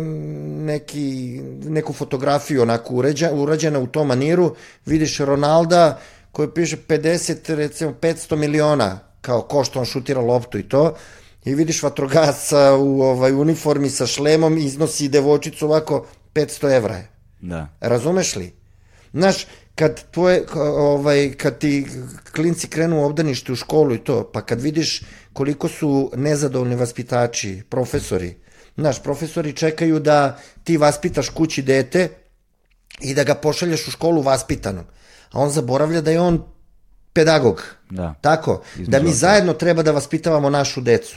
neki, neku fotografiju onako uređa, urađena u tom maniru. Vidiš Ronalda koji piše 50, recimo 500 miliona kao ko što on šutira loptu i to. I vidiš vatrogasca u ovaj, uniformi sa šlemom iznosi devojčicu ovako 500 evra je. Da. Razumeš li? Znaš, kad, tvoje, ovaj, kad ti klinci krenu u obdanište u školu i to, pa kad vidiš koliko su nezadovoljni vaspitači, profesori, znaš, profesori čekaju da ti vaspitaš kući dete i da ga pošalješ u školu vaspitanog. A on zaboravlja da je on pedagog. Da. Tako, Između da mi zajedno treba da vaspitavamo našu decu.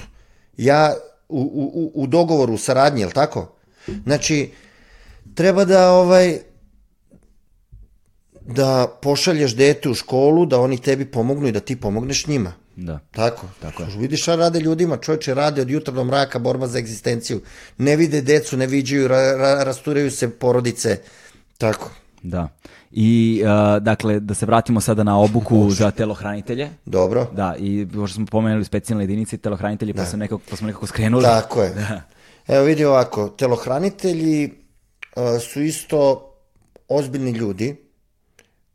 Ja u, u- u dogovoru, u saradnji, jel tako? Znači, treba da ovaj da pošalješ dete u školu, da oni tebi pomognu i da ti pomogneš njima. Da. Tako. Tako je. Vidiš šta rade ljudima, čovječe rade od jutra do mraka, borba za egzistenciju. Ne vide decu, ne viđaju, ra, ra, rasturaju se porodice. Tako. Da. I, uh, dakle, da se vratimo sada na obuku za telohranitelje. Dobro. Da, i pošto smo pomenuli specijalne jedinice i telohranitelji, pa, sam nekako, pa smo nekako skrenuli. Tako je. Da. Evo vidi ovako, telohranitelji uh, su isto ozbiljni ljudi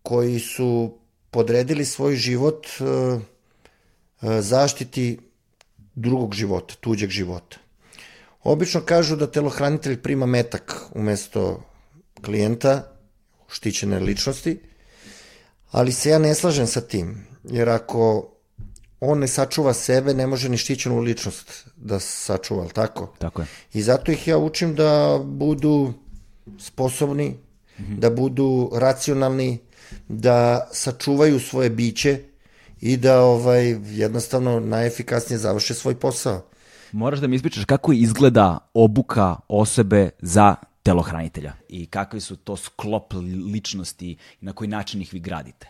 koji su podredili svoj život uh, zaštiti drugog života, tuđeg života. Obično kažu da telohranitelj prima metak umesto klijenta, štićene ličnosti, ali se ja ne slažem sa tim, jer ako on ne sačuva sebe, ne može ni štićenu ličnost da sačuva, ali tako? Tako je. I zato ih ja učim da budu sposobni, da budu racionalni, da sačuvaju svoje biće i da ovaj jednostavno najefikasnije završe svoj posao. Moraš da mi ispričaš kako izgleda obuka osobe za telohranitelja i kakvi su to sklop ličnosti i na koji način ih vi gradite.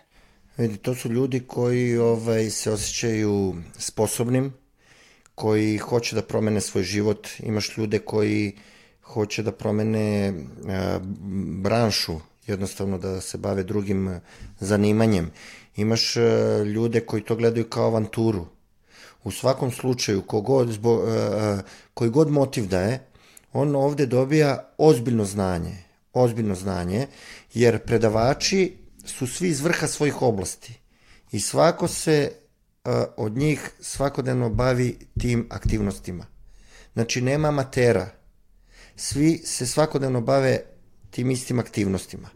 Vidi, to su ljudi koji ovaj, se osjećaju sposobnim, koji hoće da promene svoj život. Imaš ljude koji hoće da promene a, branšu, jednostavno da se bave drugim a, zanimanjem. Imaš a, ljude koji to gledaju kao avanturu. U svakom slučaju, kogod, zbo, a, a, koji god motiv da je, on ovde dobija ozbiljno znanje. Ozbiljno znanje, jer predavači su svi iz vrha svojih oblasti i svako se od njih svakodnevno bavi tim aktivnostima. Znači, nema amatera. Svi se svakodnevno bave tim istim aktivnostima.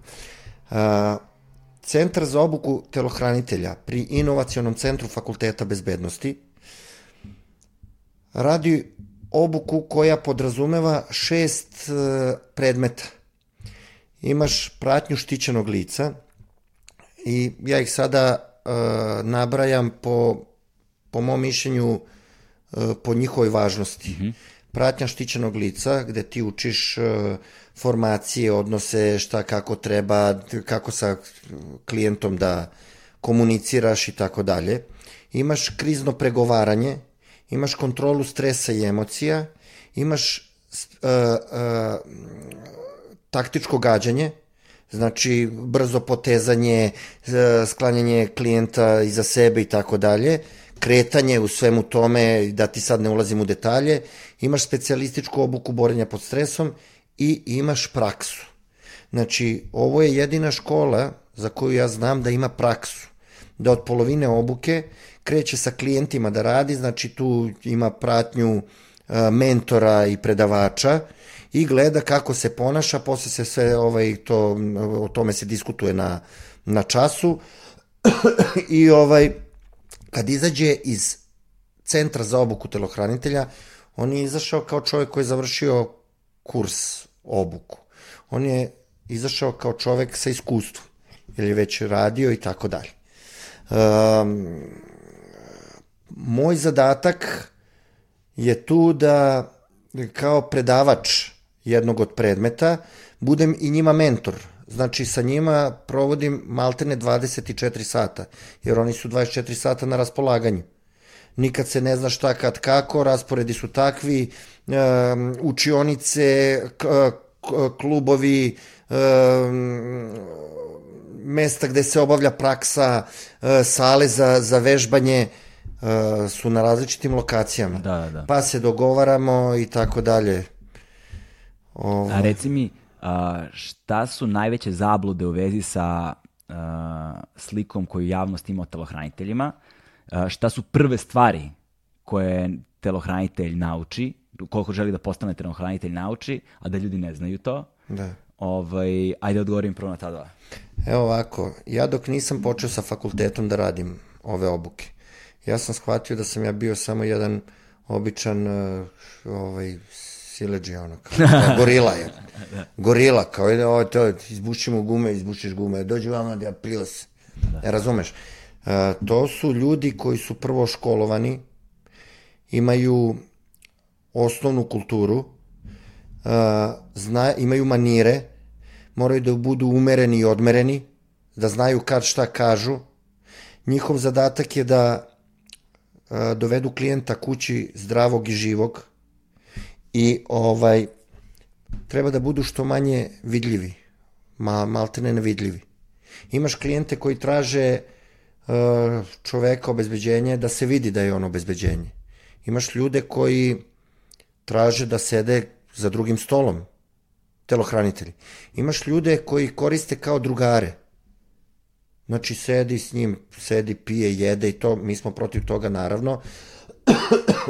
Centar za obuku telohranitelja pri Inovacionom centru Fakulteta bezbednosti radi obuku koja podrazumeva šest uh, predmeta. Imaš pratnju štićenog lica, i ja ih sada uh, nabrajam po, po mom mišljenju uh, po njihovoj važnosti. Mm -hmm. Pratnja štićenog lica, gde ti učiš uh, formacije, odnose, šta kako treba, kako sa klijentom da komuniciraš i tako dalje. Imaš krizno pregovaranje, imaš kontrolu stresa i emocija, imaš uh, uh, taktičko gađanje, znači brzo potezanje, sklanjanje klijenta iza sebe i tako dalje, kretanje u svemu tome, da ti sad ne ulazim u detalje, imaš specijalističku obuku borenja pod stresom i imaš praksu. Znači, ovo je jedina škola za koju ja znam da ima praksu. Da od polovine obuke kreće sa klijentima da radi, znači tu ima pratnju mentora i predavača, i gleda kako se ponaša, posle se sve ovaj, to, o tome se diskutuje na, na času [clears throat] i ovaj, kad izađe iz centra za obuku telohranitelja, on je izašao kao čovjek koji je završio kurs obuku. On je izašao kao čovjek sa iskustvom, jer je već radio i tako dalje. Um, moj zadatak je tu da kao predavač jednog od predmeta, budem i njima mentor. Znači, sa njima provodim maltene 24 sata, jer oni su 24 sata na raspolaganju. Nikad se ne zna šta kad kako, rasporedi su takvi, učionice, klubovi, mesta gde se obavlja praksa, uh, sale za, za vežbanje, uh, su na različitim lokacijama. Da, da. Pa se dogovaramo i tako dalje. Ovo... A reci mi, šta su najveće zablude u vezi sa slikom koju javnost ima o telohraniteljima? Šta su prve stvari koje telohranitelj nauči, koliko želi da postane telohranitelj nauči, a da ljudi ne znaju to? Da. Ovaj, ajde odgovorim prvo na ta dva. Evo ovako, ja dok nisam počeo sa fakultetom da radim ove obuke, ja sam shvatio da sam ja bio samo jedan običan ovaj, sileđi, ono, kao, kao gorila je. Gorila, kao ide, ovo, to, izbušimo gume, izbušiš gume, dođi vama da ja se. Ne razumeš? Uh, to su ljudi koji su prvo školovani, imaju osnovnu kulturu, uh, zna, imaju manire, moraju da budu umereni i odmereni, da znaju kad šta kažu. Njihov zadatak je da dovedu klijenta kući zdravog i živog i ovaj treba da budu što manje vidljivi, ma, maltene nevidljivi. Imaš klijente koji traže uh, čoveka obezbeđenje da se vidi da je on obezbeđenje. Imaš ljude koji traže da sede za drugim stolom, telohranitelji. Imaš ljude koji koriste kao drugare, Znači, sedi s njim, sedi, pije, jede i to, mi smo protiv toga, naravno,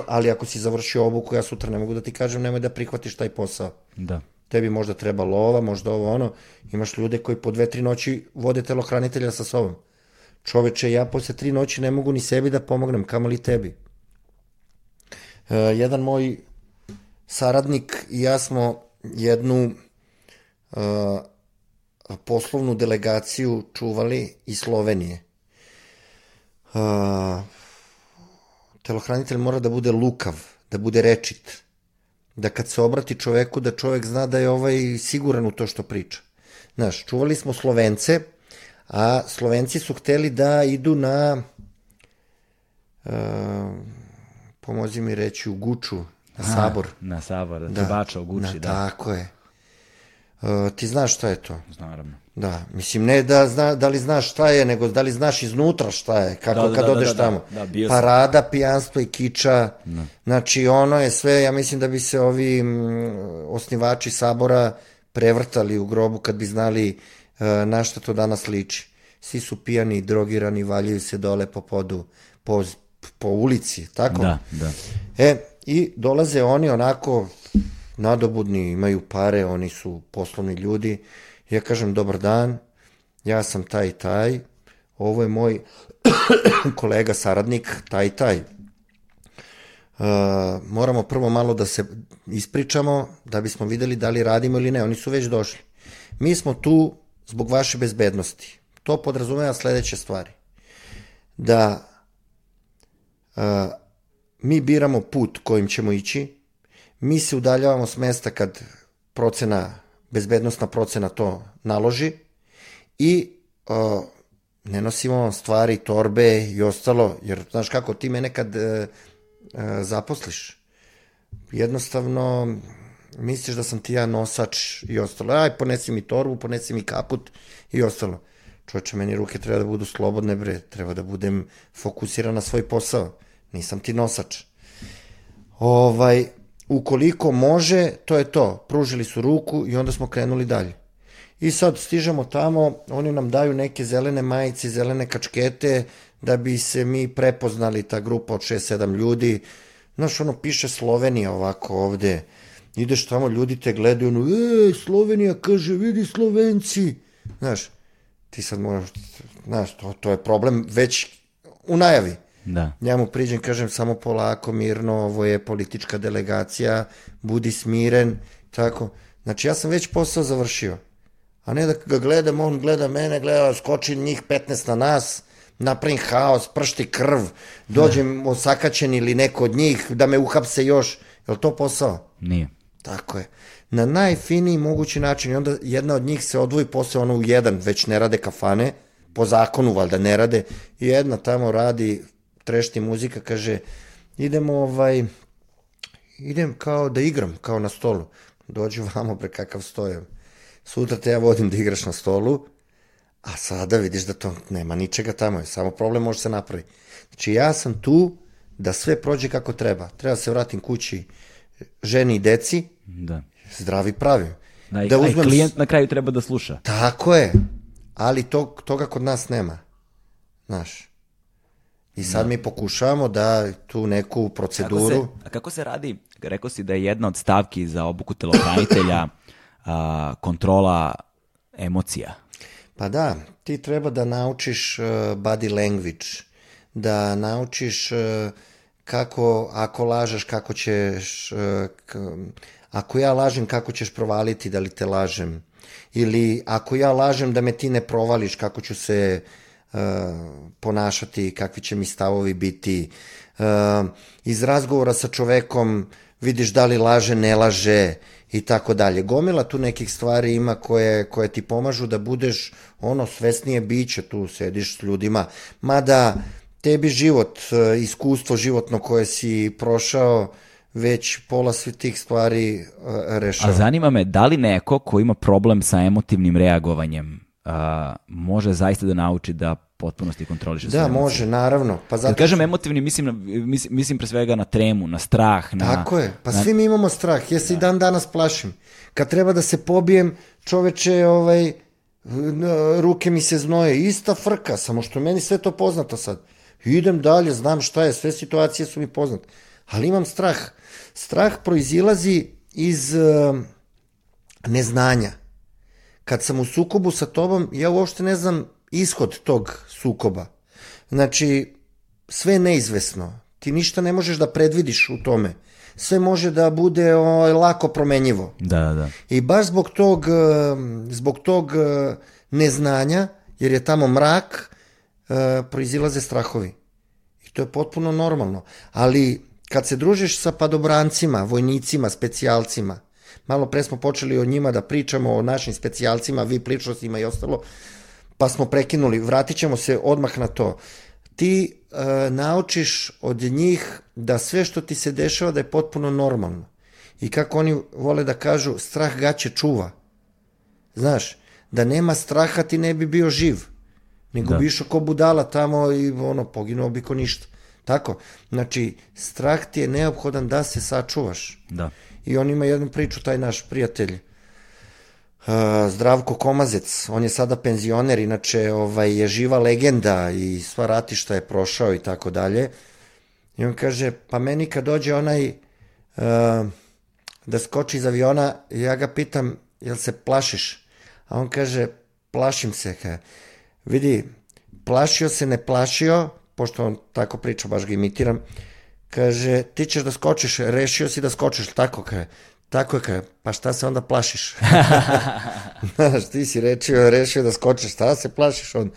ali ako si završio obuku, ja sutra ne mogu da ti kažem, nemoj da prihvatiš taj posao. Da. Tebi možda treba lova, možda ovo ono. Imaš ljude koji po dve, tri noći vode telohranitelja sa sobom. Čoveče, ja posle tri noći ne mogu ni sebi da pomognem, kamo li tebi. E, jedan moj saradnik i ja smo jednu uh, poslovnu delegaciju čuvali iz Slovenije. Uh, telohranitelj mora da bude lukav, da bude rečit, da kad se obrati čoveku, da čovek zna da je ovaj siguran u to što priča. Znaš, čuvali smo Slovence, a Slovenci su hteli da idu na, uh, pomozi mi reći, u Guču, na Sabor. Na Sabor, da, da. Bača u Guči, na, da. Tako je. Uh, ti znaš šta je to? Naravno. Da, mislim ne da, zna, da li znaš šta je, nego da li znaš iznutra šta je, kako da, da, kad da, odeš da, da, tamo. Da, da, Parada, pijanstvo i kiča, da. znači ono je sve, ja mislim da bi se ovi m, osnivači sabora prevrtali u grobu kad bi znali uh, na šta to danas liči. Svi su pijani, drogirani, valjaju se dole po podu, po, po ulici, tako? Da, da. E, i dolaze oni onako nadobudni, imaju pare, oni su poslovni ljudi. Ja kažem, dobar dan, ja sam taj taj, ovo je moj [clears throat] kolega, saradnik, taj taj. Uh, moramo prvo malo da se ispričamo, da bismo videli da li radimo ili ne. Oni su već došli. Mi smo tu zbog vaše bezbednosti. To podrazumeva sledeće stvari. Da uh, mi biramo put kojim ćemo ići, Mi se udaljavamo s mesta kad procena, bezbednostna procena to naloži i uh, ne nosimo stvari, torbe i ostalo, jer znaš kako, ti mene kad uh, uh, zaposliš, jednostavno misliš da sam ti ja nosač i ostalo. Aj, ponesi mi torbu, ponesi mi kaput i ostalo. Čovječe, meni ruke treba da budu slobodne, bre, treba da budem fokusiran na svoj posao. Nisam ti nosač. Ovaj, ukoliko može, to je to. Pružili su ruku i onda smo krenuli dalje. I sad stižemo tamo, oni nam daju neke zelene majice, zelene kačkete, da bi se mi prepoznali, ta grupa od 6-7 ljudi. Znaš, ono, piše Slovenija ovako ovde. Ideš tamo, ljudi te gledaju, ono, e, Slovenija kaže, vidi Slovenci. Znaš, ti sad moraš, znaš, to, to je problem već u najavi. Da. Ja mu priđem, kažem samo polako, mirno, ovo je politička delegacija, budi smiren, tako. Znači ja sam već posao završio. A ne da ga gledam, on gleda mene, gleda, skoči njih 15 na nas, napravim haos, pršti krv, dođem da. osakaćen ili neko od njih, da me uhapse još. Je li to posao? Nije. Tako je. na najfiniji mogući način i onda jedna od njih se odvoji posle ono u jedan, već ne rade kafane, po zakonu valjda ne rade, i jedna tamo radi, trešti muzika, kaže, idemo ovaj, idem kao da igram, kao na stolu. Dođu vamo pre kakav stoje. Sutra te ja vodim da igraš na stolu, a sada vidiš da to nema ničega tamo, samo problem može se napraviti. Znači ja sam tu da sve prođe kako treba. Treba da se vratim kući ženi i deci, Da. zdravi pravim. Da, da uzmem... klijent na kraju treba da sluša. Tako je, ali to, toga kod nas nema. Znaš. I sad da. mi pokušavamo da tu neku proceduru... Kako se, a kako se radi? Rekao si da je jedna od stavki za obuku telohranitelja [coughs] a, kontrola emocija. Pa da, ti treba da naučiš uh, body language, da naučiš uh, kako, ako lažeš, kako ćeš, k, ako ja lažem, kako ćeš provaliti, da li te lažem. Ili ako ja lažem da me ti ne provališ, kako ću se uh, ponašati, kakvi će mi stavovi biti. Uh, iz razgovora sa čovekom vidiš da li laže, ne laže i tako dalje. Gomila tu nekih stvari ima koje, koje ti pomažu da budeš ono svesnije biće, tu sediš s ljudima, mada tebi život, e, iskustvo životno koje si prošao, već pola svih tih stvari e, rešava. A zanima me, da li neko ko ima problem sa emotivnim reagovanjem uh, može zaista da nauči da potpunosti kontroliše da, sve može, naravno. Pa zato... Kad kažem emotivni, mislim, na, mislim, mislim pre svega na tremu, na strah. Na, Tako je, pa na... svi mi imamo strah. Ja se da. i dan danas plašim. Kad treba da se pobijem, čoveče, ovaj, ruke mi se znoje. Ista frka, samo što meni sve to poznato sad. Idem dalje, znam šta je, sve situacije su mi poznate. Ali imam strah. Strah proizilazi iz uh, neznanja. Kad sam u sukobu sa tobom, ja uopšte ne znam ishod tog sukoba. Znači, sve je neizvesno. Ti ništa ne možeš da predvidiš u tome. Sve može da bude o, ovaj, lako promenjivo. Da, da. I baš zbog tog, zbog tog neznanja, jer je tamo mrak, proizilaze strahovi. I to je potpuno normalno. Ali kad se družiš sa padobrancima, vojnicima, specijalcima, malo pre smo počeli o njima da pričamo, o našim specijalcima, vi pličnostima i ostalo, pa smo prekinuli, vratit ćemo se odmah na to. Ti e, naučiš od njih da sve što ti se dešava da je potpuno normalno. I kako oni vole da kažu, strah gaće čuva. Znaš, da nema straha ti ne bi bio živ. Nego da. bi išao ko budala tamo i ono, poginuo bi ko ništa. Tako, znači, strah ti je neophodan da se sačuvaš. Da. I on ima jednu priču, taj naš prijatelj, Zdravko Komazec, on je sada penzioner, inače ovaj, je živa legenda i sva ratišta je prošao i tako dalje. I on kaže, pa meni kad dođe onaj uh, da skoči iz aviona, ja ga pitam, jel se plašiš? A on kaže, plašim se. Ka. Vidi, plašio se, ne plašio, pošto on tako priča, baš ga imitiram, kaže, ti ćeš da skočiš, rešio si da skočiš, tako kaže, Tako je, kaj, pa šta se onda plašiš? [laughs] Znaš, ti si rečio, rešio da skočiš, šta se plašiš on?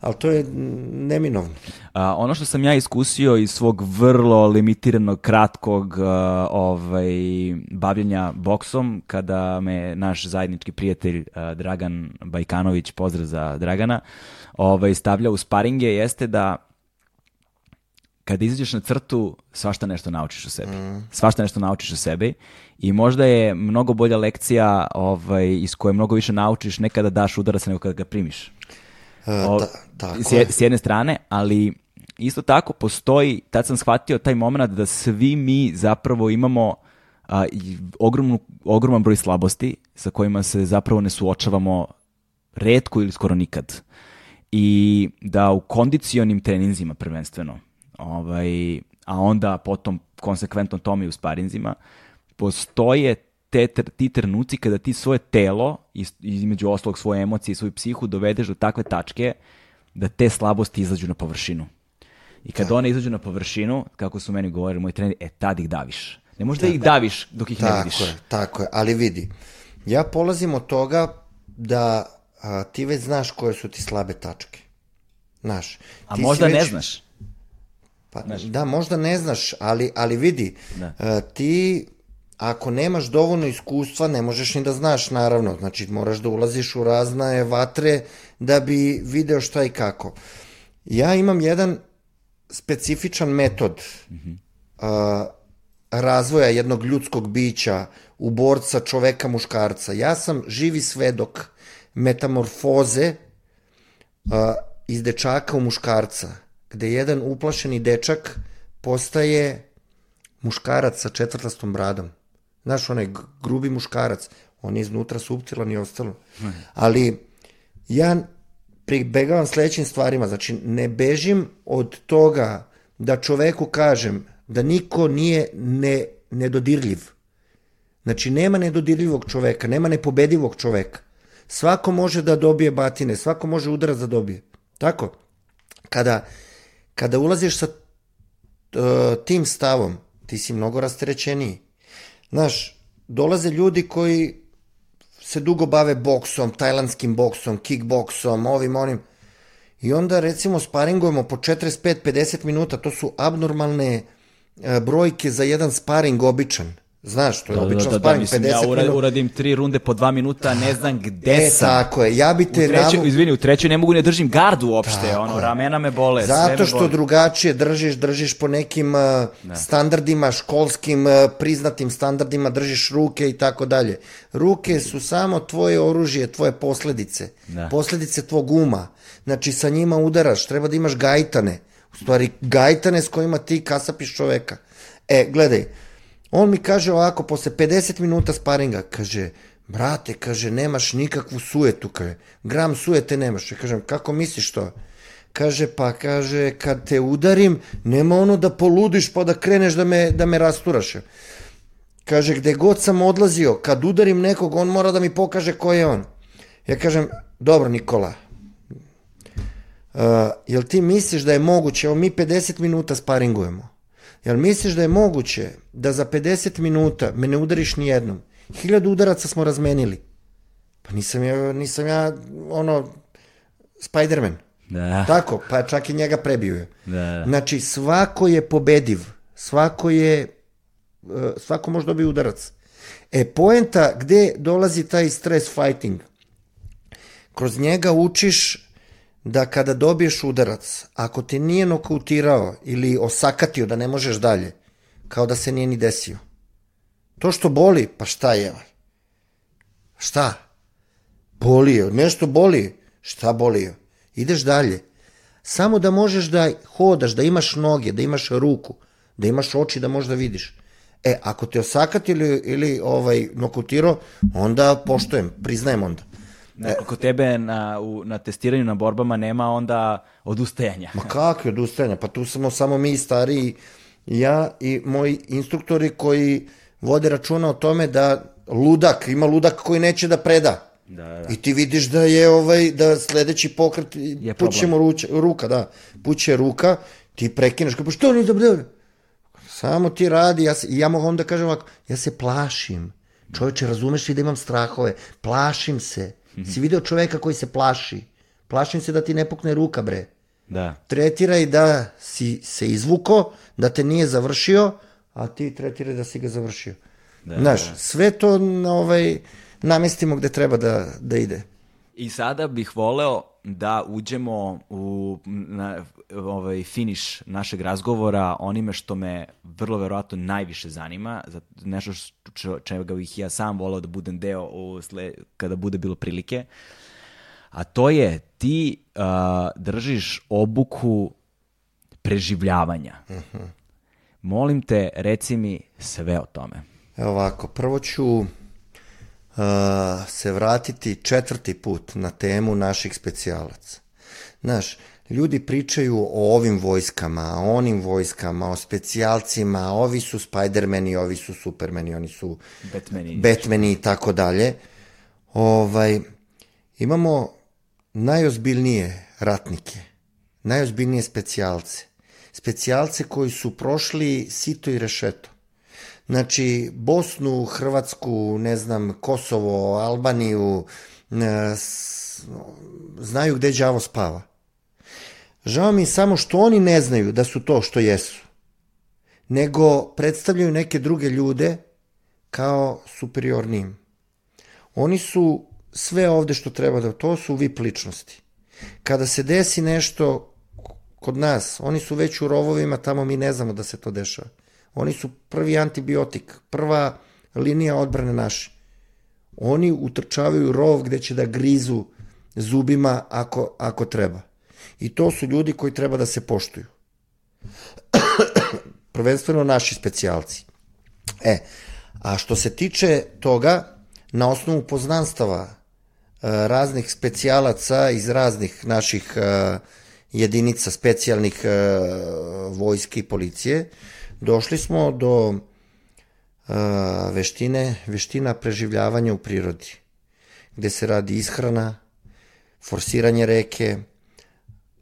Ali to je neminovno. A, ono što sam ja iskusio iz svog vrlo limitiranog, kratkog a, ovaj, bavljenja boksom, kada me naš zajednički prijatelj a, Dragan Bajkanović, pozdrav za Dragana, ovaj, stavlja u sparinge, jeste da kada izađeš na crtu, svašta nešto naučiš o sebi. Mm. Svašta nešto naučiš o sebi i možda je mnogo bolja lekcija ovaj, iz koje mnogo više naučiš nekada daš udarac nego kada ga primiš. E, o, ta, tako s, s jedne strane, ali isto tako postoji, tad sam shvatio taj moment da svi mi zapravo imamo a, ogromnu, ogroman broj slabosti sa kojima se zapravo ne suočavamo redko ili skoro nikad. I da u kondicionim treninzima prvenstveno, ovaj, a onda potom konsekventno tome i u sparinzima, postoje te, ti trenuci kada ti svoje telo, između oslog svoje emocije i svoju psihu, dovedeš do takve tačke da te slabosti izađu na površinu. I kada one izađu na površinu, kako su meni govorili moji treneri, e, tad ih daviš. Ne možeš da ih daviš dok ih tako ne vidiš. Tako je, tako je. Ali vidi, ja polazim od toga da a, ti već znaš koje su ti slabe tačke. Znaš. A možda već... ne znaš. Pa, znaš. Da, možda ne znaš, ali, ali vidi, da. Uh, ti ako nemaš dovoljno iskustva, ne možeš ni da znaš, naravno. Znači, moraš da ulaziš u razne vatre da bi video šta i kako. Ja imam jedan specifičan metod mm -hmm. a, razvoja jednog ljudskog bića u borca čoveka muškarca. Ja sam živi svedok metamorfoze a, iz dečaka u muškarca, gde jedan uplašeni dečak postaje muškarac sa četvrtastom bradom. Znaš, onaj grubi muškarac, on je iznutra subtilan i ostalo. Ali ja pribegavam sledećim stvarima, znači ne bežim od toga da čoveku kažem da niko nije ne, nedodirljiv. Znači, nema nedodirljivog čoveka, nema nepobedivog čoveka. Svako može da dobije batine, svako može udarac da dobije. Tako? Kada, kada ulaziš sa uh, tim stavom, ti si mnogo rasterećeniji. Znaš, dolaze ljudi koji se dugo bave boksom, tajlandskim boksom, kickboksom, ovim, onim. I onda recimo sparingujemo po 45-50 minuta, to su abnormalne e, brojke za jedan sparing običan. Znaš, to je da, obično da, da, da, mislim, 50 ja minuta. uradim tri runde po dva minuta, ne znam gde e, sam. tako je, ja bi te... U trećoj, navu... Izvini, u trećoj ne mogu ne držim gardu uopšte, tako ono, ramena me bole, Zato što bole. drugačije držiš, držiš po nekim uh, da. standardima, školskim, uh, priznatim standardima, držiš ruke i tako dalje. Ruke su samo tvoje oružje, tvoje posledice. Da. Posledice tvog uma. Znači, sa njima udaraš, treba da imaš gajtane. U stvari, gajtane s kojima ti kasapiš čoveka. E, gledaj, On mi kaže ovako, posle 50 minuta sparinga, kaže, brate, kaže, nemaš nikakvu sujetu, kaže, gram sujete nemaš. Ja kažem, kako misliš to? Kaže, pa kaže, kad te udarim, nema ono da poludiš pa da kreneš da me, da me rasturaš. Kaže, gde god sam odlazio, kad udarim nekog, on mora da mi pokaže ko je on. Ja kažem, dobro Nikola, uh, jel ti misliš da je moguće, evo mi 50 minuta sparingujemo, Jel misliš da je moguće da za 50 minuta me ne udariš ni jednom? Hiljadu udaraca smo razmenili. Pa nisam ja, nisam ja ono, Spiderman. Da. Tako, pa čak i njega prebio Da. Znači, svako je pobediv. Svako je, e, svako može dobiti udarac. E, poenta gde dolazi taj stress fighting? Kroz njega učiš da kada dobiješ udarac, ako te nije nokautirao ili osakatio da ne možeš dalje, kao da se nije ni desio. To što boli, pa šta je? Šta? Boli je, nešto boli. Šta boli? Ideš dalje. Samo da možeš da hodaš, da imaš noge, da imaš ruku, da imaš oči da možeš da vidiš. E, ako te osakati ili, ili ovaj, nokautirao, onda poštojem, priznajem onda. Ako kod tebe na, u, na testiranju na borbama nema onda odustajanja. Ma kakve odustajanja? Pa tu smo samo mi stariji, ja i moji instruktori koji vode računa o tome da ludak, ima ludak koji neće da preda. Da, da. I ti vidiš da je ovaj da sledeći pokret je pućemo ruča, ruka, da. Puće ruka, ti prekineš, kao pa što ni dobro. Samo ti radi, ja, se, ja mogu onda kažem ovako, ja se plašim. Čovječe, razumeš li da imam strahove? Plašim se. -hmm. Si video čoveka koji se plaši. Plašim se da ti ne pukne ruka, bre. Da. Tretiraj da si se izvuko, da te nije završio, a ti tretiraj da si ga završio. Da, Znaš, da. sve to ovaj, namestimo gde treba da, da ide. I sada bih voleo da uđemo u na, ovaj finiš našeg razgovora onime što me vrlo verovatno najviše zanima, za nešto što, čega bih ja sam voleo da budem deo u sle, kada bude bilo prilike. A to je ti uh, držiš obuku preživljavanja. Uh mhm. -huh. Molim te, reci mi sve o tome. Evo ovako, prvo ću se vratiti četvrti put na temu naših specijalaca. Znaš, ljudi pričaju o ovim vojskama, o onim vojskama, o specijalcima, ovi su Spidermani, ovi su Supermani, oni su Batmani, Batmani i tako dalje. Ovaj, imamo najozbiljnije ratnike, najozbiljnije specijalce. Specijalce koji su prošli sito i rešeto. Znači, Bosnu, Hrvatsku, ne znam, Kosovo, Albaniju, znaju gde đavo spava. Žao mi samo što oni ne znaju da su to što jesu, nego predstavljaju neke druge ljude kao superiornijim. Oni su sve ovde što treba da, to su VIP ličnosti. Kada se desi nešto kod nas, oni su već u rovovima, tamo mi ne znamo da se to dešava. Oni su prvi antibiotik, prva linija odbrane naše. Oni utrčavaju rov gde će da grizu zubima ako, ako treba. I to su ljudi koji treba da se poštuju. [clears throat] Prvenstveno naši specijalci. E, a što se tiče toga, na osnovu poznanstava e, raznih specijalaca iz raznih naših e, jedinica specijalnih e, vojske i policije, došli smo do veštine, veština preživljavanja u prirodi, gde se radi ishrana, forsiranje reke,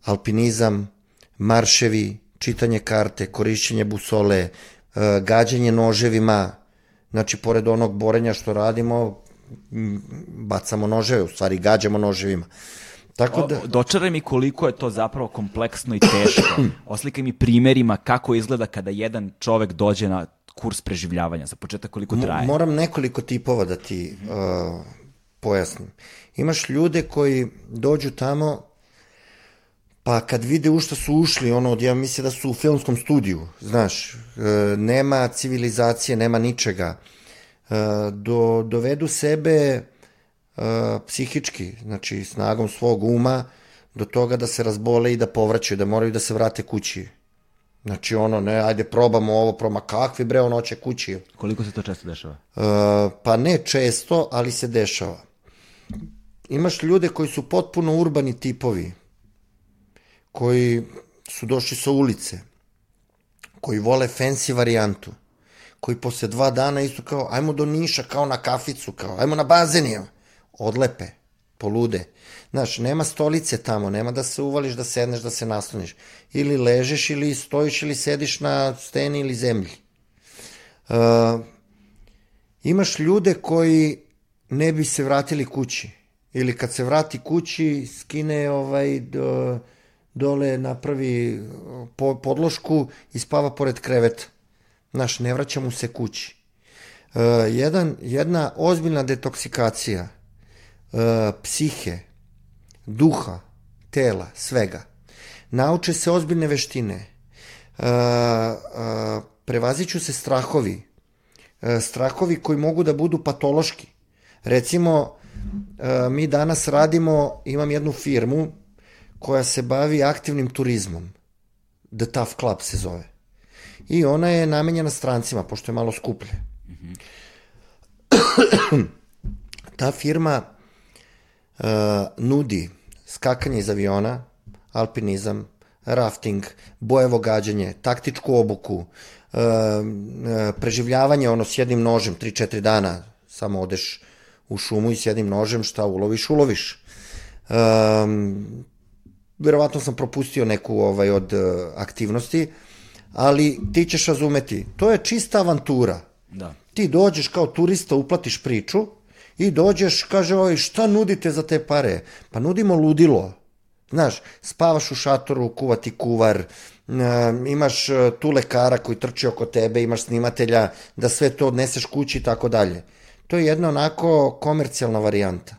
alpinizam, marševi, čitanje karte, korišćenje busole, gađanje noževima, znači pored onog borenja što radimo, bacamo noževe, u stvari gađamo noževima. Tako da... Dočaraj mi koliko je to zapravo kompleksno i teško. [clears throat] Oslikaj mi primerima kako izgleda kada jedan čovek dođe na kurs preživljavanja. Za početak koliko traje? Moram nekoliko tipova da ti uh, pojasnim. Imaš ljude koji dođu tamo pa kad vide u što su ušli, ono, ja mislim da su u filmskom studiju, znaš, uh, nema civilizacije, nema ničega. Uh, do, dovedu sebe psihički, znači snagom svog uma, do toga da se razbole i da povraćaju, da moraju da se vrate kući. Znači ono, ne, ajde probamo ovo, proma kakvi bre, on hoće kući. Koliko se to često dešava? Uh, pa ne često, ali se dešava. Imaš ljude koji su potpuno urbani tipovi, koji su došli sa ulice, koji vole fancy varijantu, koji posle dva dana isto kao, ajmo do Niša, kao na kaficu, kao, ajmo na bazeniju odlepe, polude. Znaš, nema stolice tamo, nema da se uvališ, da sedneš, da se nasloniš. Ili ležeš, ili stojiš, ili sediš na steni ili zemlji. Uh, imaš ljude koji ne bi se vratili kući. Ili kad se vrati kući, skine ovaj, do, dole napravi po, podlošku i spava pored kreveta. Znaš, ne vraća mu se kući. Uh, jedan, jedna ozbiljna detoksikacija – E, psihe, duha, tela, svega. Nauče se ozbiljne veštine. E, e, prevaziću se strahovi. Strahovi koji mogu da budu patološki. Recimo, mi danas radimo, imam jednu firmu koja se bavi aktivnim turizmom. The Tough Club se zove. I ona je namenjena strancima, pošto je malo skuplje. -hmm. Ta firma uh, nudi skakanje iz aviona, alpinizam, rafting, bojevo gađanje, taktičku obuku, uh, preživljavanje ono s jednim nožem 3-4 dana, samo odeš u šumu i s jednim nožem šta uloviš, uloviš. Um, verovatno sam propustio neku ovaj od uh, aktivnosti, ali ti ćeš razumeti, to je čista avantura. Da. Ti dođeš kao turista, uplatiš priču, I dođeš, kaže ovaj, šta nudite za te pare? Pa nudimo ludilo. Znaš, spavaš u šatoru, kuvati kuvar, imaš e, tu lekara koji trči oko tebe, imaš snimatelja da sve to odneseš kući i tako dalje. To je jedna onako komercijalna varijanta.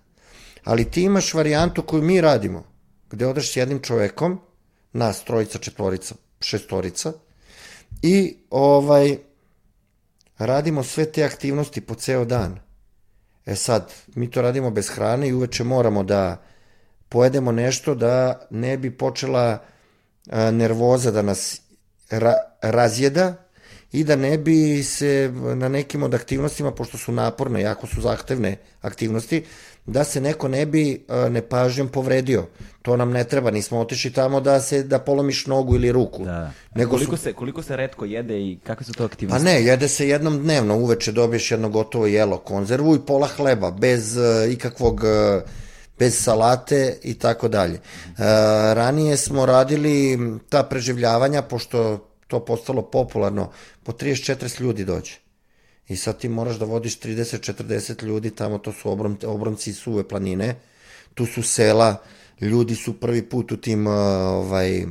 Ali ti imaš varijantu koju mi radimo, gde odeš s jednim čovekom, nas trojica, četvorica, šestorica, i ovaj, radimo sve te aktivnosti po ceo dan. E sad, mi to radimo bez hrane i uveče moramo da pojedemo nešto da ne bi počela a, nervoza da nas ra, razjeda i da ne bi se na nekim od aktivnostima, pošto su naporne, jako su zahtevne aktivnosti, da se neko ne bi nepažnjom povredio. To nam ne treba, nismo otišli tamo da se da polomiš nogu ili ruku. Da. Nego koliko, su... se, koliko se redko jede i kakve su to aktivnosti? Pa ne, jede se jednom dnevno, uveče dobiješ jedno gotovo jelo, konzervu i pola hleba, bez uh, ikakvog uh, bez salate i tako dalje. Ranije smo radili ta preživljavanja, pošto to postalo popularno, po 30-40 ljudi dođe. I sad ti moraš da vodiš 30-40 ljudi, tamo to su obron, obronci suve planine, tu su sela, ljudi su prvi put u tim uh, ovaj, uh,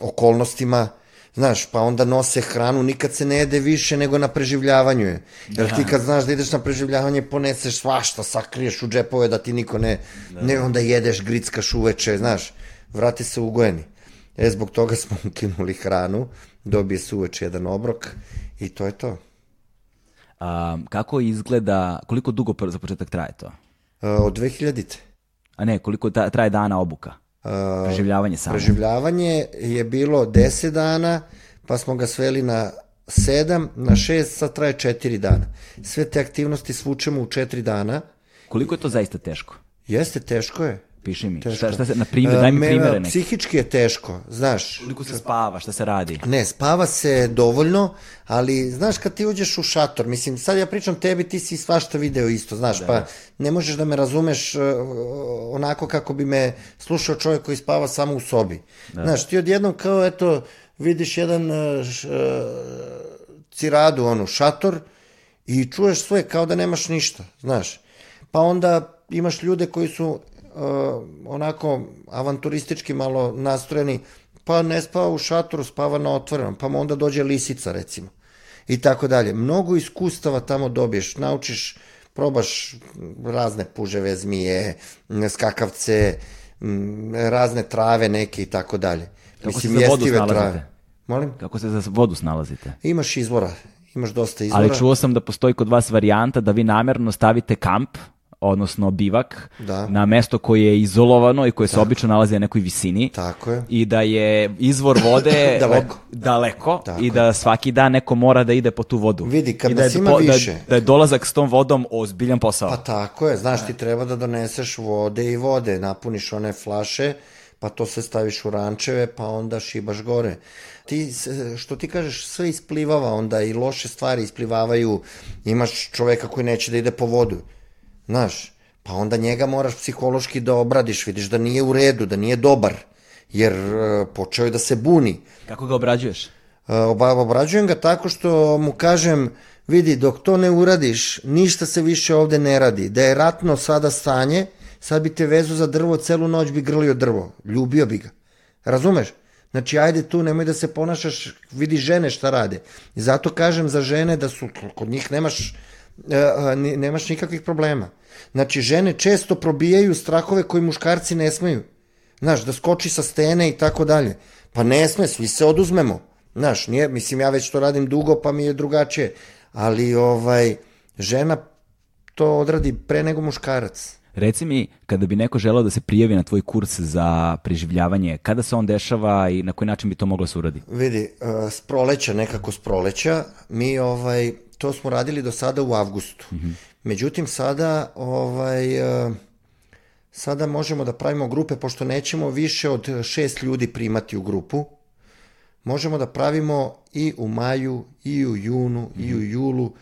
okolnostima, Znaš, pa onda nose hranu, nikad se ne jede više nego na preživljavanju je. Jer ti kad znaš da ideš na preživljavanje, poneseš svašta, sakriješ u džepove da ti niko ne, ne onda jedeš, grickaš uveče, znaš, vrati se ugojeni. E, zbog toga smo [laughs] ukinuli hranu, dobije se uveče jedan obrok i to je to. A, kako izgleda, koliko dugo za početak traje to? E, od 2000-te. A ne, koliko ta, traje dana obuka? Preživljavanje samo. Preživljavanje je bilo 10 dana, pa smo ga sveli na 7, na 6, sad traje 4 dana. Sve te aktivnosti svučemo u 4 dana. Koliko je to zaista teško? Jeste, teško je. Piši mi. Teško. Šta, šta se, na primjer, daj mi E, me- primjere neke. Psihički je teško, znaš. Koliko se spava, šta se radi? Ne, spava se dovoljno, ali znaš kad ti uđeš u šator, mislim, sad ja pričam tebi, ti si svašta video isto, znaš, pa ne možeš da me razumeš uh, onako kako bi me slušao čovjek koji spava samo u sobi. Znaš, ti odjednom kao, eto, vidiš jedan uh, ciradu, ono, šator i čuješ sve kao da nemaš ništa, znaš. Pa onda imaš ljude koji su onako avanturistički malo nastrojeni, pa ne spava u šatoru, spava na otvorenom, pa mu onda dođe lisica recimo. I tako dalje. Mnogo iskustava tamo dobiješ, naučiš, probaš razne puževe, zmije, skakavce, razne trave neke i tako dalje. Kako se za vodu snalazite? Molim? Kako se za vodu snalazite? Imaš izvora, imaš dosta izvora. Ali čuo sam da postoji kod vas varijanta da vi namjerno stavite kamp, odnosno bivak, Da. na mesto koje je izolovano i koje se obično nalazi na nekoj visini. Tako je. I da je izvor vode [laughs] Daleko. daleko Tako i da svaki dan neko mora da ide po tu vodu. Vidi, kad I da nas je ima po- više. Da, da je dolazak s tom vodom ozbiljan posao. Pa tako je, znaš, ti treba da doneseš vode i vode, napuniš one flaše, pa to sve staviš u rančeve, pa onda šibaš gore. Ti, što ti kažeš, sve isplivava onda i loše stvari isplivavaju, imaš čoveka koji neće da ide po vodu, znaš, pa onda njega moraš psihološki da obradiš, vidiš da nije u redu, da nije dobar, jer e, počeo je da se buni. Kako ga obrađuješ? E, obrađujem ga tako što mu kažem, vidi, dok to ne uradiš, ništa se više ovde ne radi. Da je ratno sada stanje, sad bi te vezu za drvo, celu noć bi grlio drvo. Ljubio bi ga. Razumeš? Znači, ajde tu, nemoj da se ponašaš, vidi žene šta rade. I zato kažem za žene da su, kod njih nemaš, nemaš nikakvih problema. Znači, žene često probijaju strahove koji muškarci ne smeju. Znaš, da skoči sa stene i tako dalje. Pa ne sme, svi se oduzmemo. Znaš, nije, mislim, ja već to radim dugo, pa mi je drugačije. Ali, ovaj, žena to odradi pre nego muškarac. Reci mi, kada bi neko želeo da se prijavi na tvoj kurs za preživljavanje, kada se on dešava i na koji način bi to moglo se uradi? Vidi, uh, s proleća, nekako s proleća, mi ovaj, to smo radili do sada u avgustu. Međutim, sada ovaj, uh, sada možemo da pravimo grupe, pošto nećemo više od šest ljudi primati u grupu. Možemo da pravimo i u maju, i u junu, i u julu,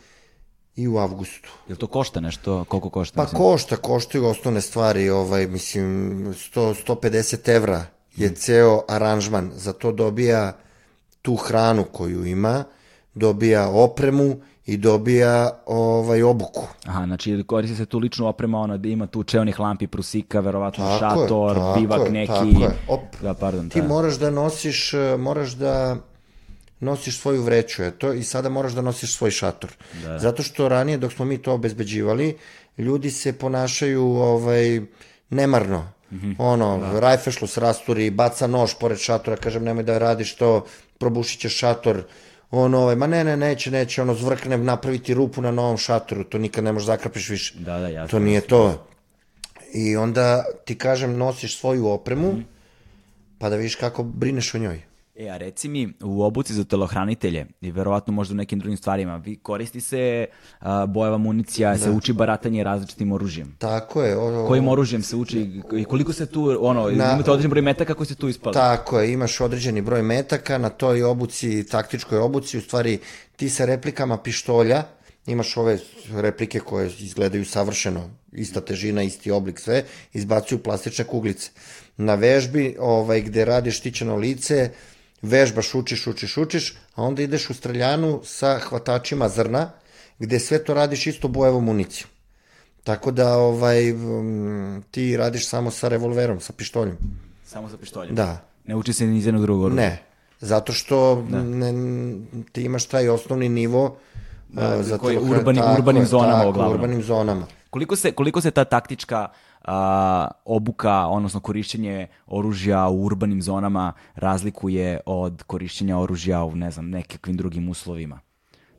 i u avgustu. Jel to košta nešto? Koliko košta? Pa mislim? košta, koštaju osnovne stvari, ovaj, mislim, 100, 150 evra je ceo aranžman, za to dobija tu hranu koju ima, dobija opremu i dobija ovaj, obuku. Aha, znači koristi se tu ličnu oprema, ono da ima tu čeonih lampi, prusika, verovatno Tako je, šator, tako bivak je, neki. tako je. Op. Da, pardon. Ti da. moraš da nosiš, eh, moraš da nosiš svoju vreću, eto, i sada moraš da nosiš svoj šator. Zato što ranije, dok smo mi to obezbeđivali, ljudi se ponašaju ovaj, nemarno. Ono, rajfešlus rasturi, baca nož pored šatora, kažem, nemoj da radiš to, probušit ćeš šator, ono, ovaj, ma ne, ne, neće, neće, ono, zvrkne napraviti rupu na novom šatoru, to nikad ne možeš zakrapiš više. Da, da, jasno. To nije to. I onda ti kažem, nosiš svoju opremu, pa da vidiš kako brineš o njoj. E, a reci mi, u obuci za telohranitelje i verovatno možda u nekim drugim stvarima, vi koristi se a, bojeva municija, se uči baratanje različitim oružjem. Tako je. O, o, Kojim oružjem se uči i koliko se tu, ono, Na- imate određen broj metaka koji se tu ispali? Tako je, imaš određeni broj metaka na toj obuci, taktičkoj obuci, u stvari ti sa replikama pištolja, imaš ove replike koje izgledaju savršeno, ista težina, isti oblik, sve, izbacuju plastične kuglice. Na vežbi, ovaj, gde radiš štićeno lice, vežbaš, učiš, učiš, učiš, a onda ideš u streljanu sa hvatačima zrna, gde sve to radiš isto bojevom municijom. Tako da ovaj, ti radiš samo sa revolverom, sa pištoljem. Samo sa pištoljem? Da. Ne uči se ni iz jednog drugog oružja? Ne. Zato što ne, ti imaš taj osnovni nivo Da, uh, za koji telohran- urbanim- tako urbanim je, zonama tako, uglavnom. urbanim zonama. Koliko se, koliko se ta taktička a, obuka, odnosno korišćenje oružja u urbanim zonama razlikuje od korišćenja oružja u, ne znam, nekakvim drugim uslovima?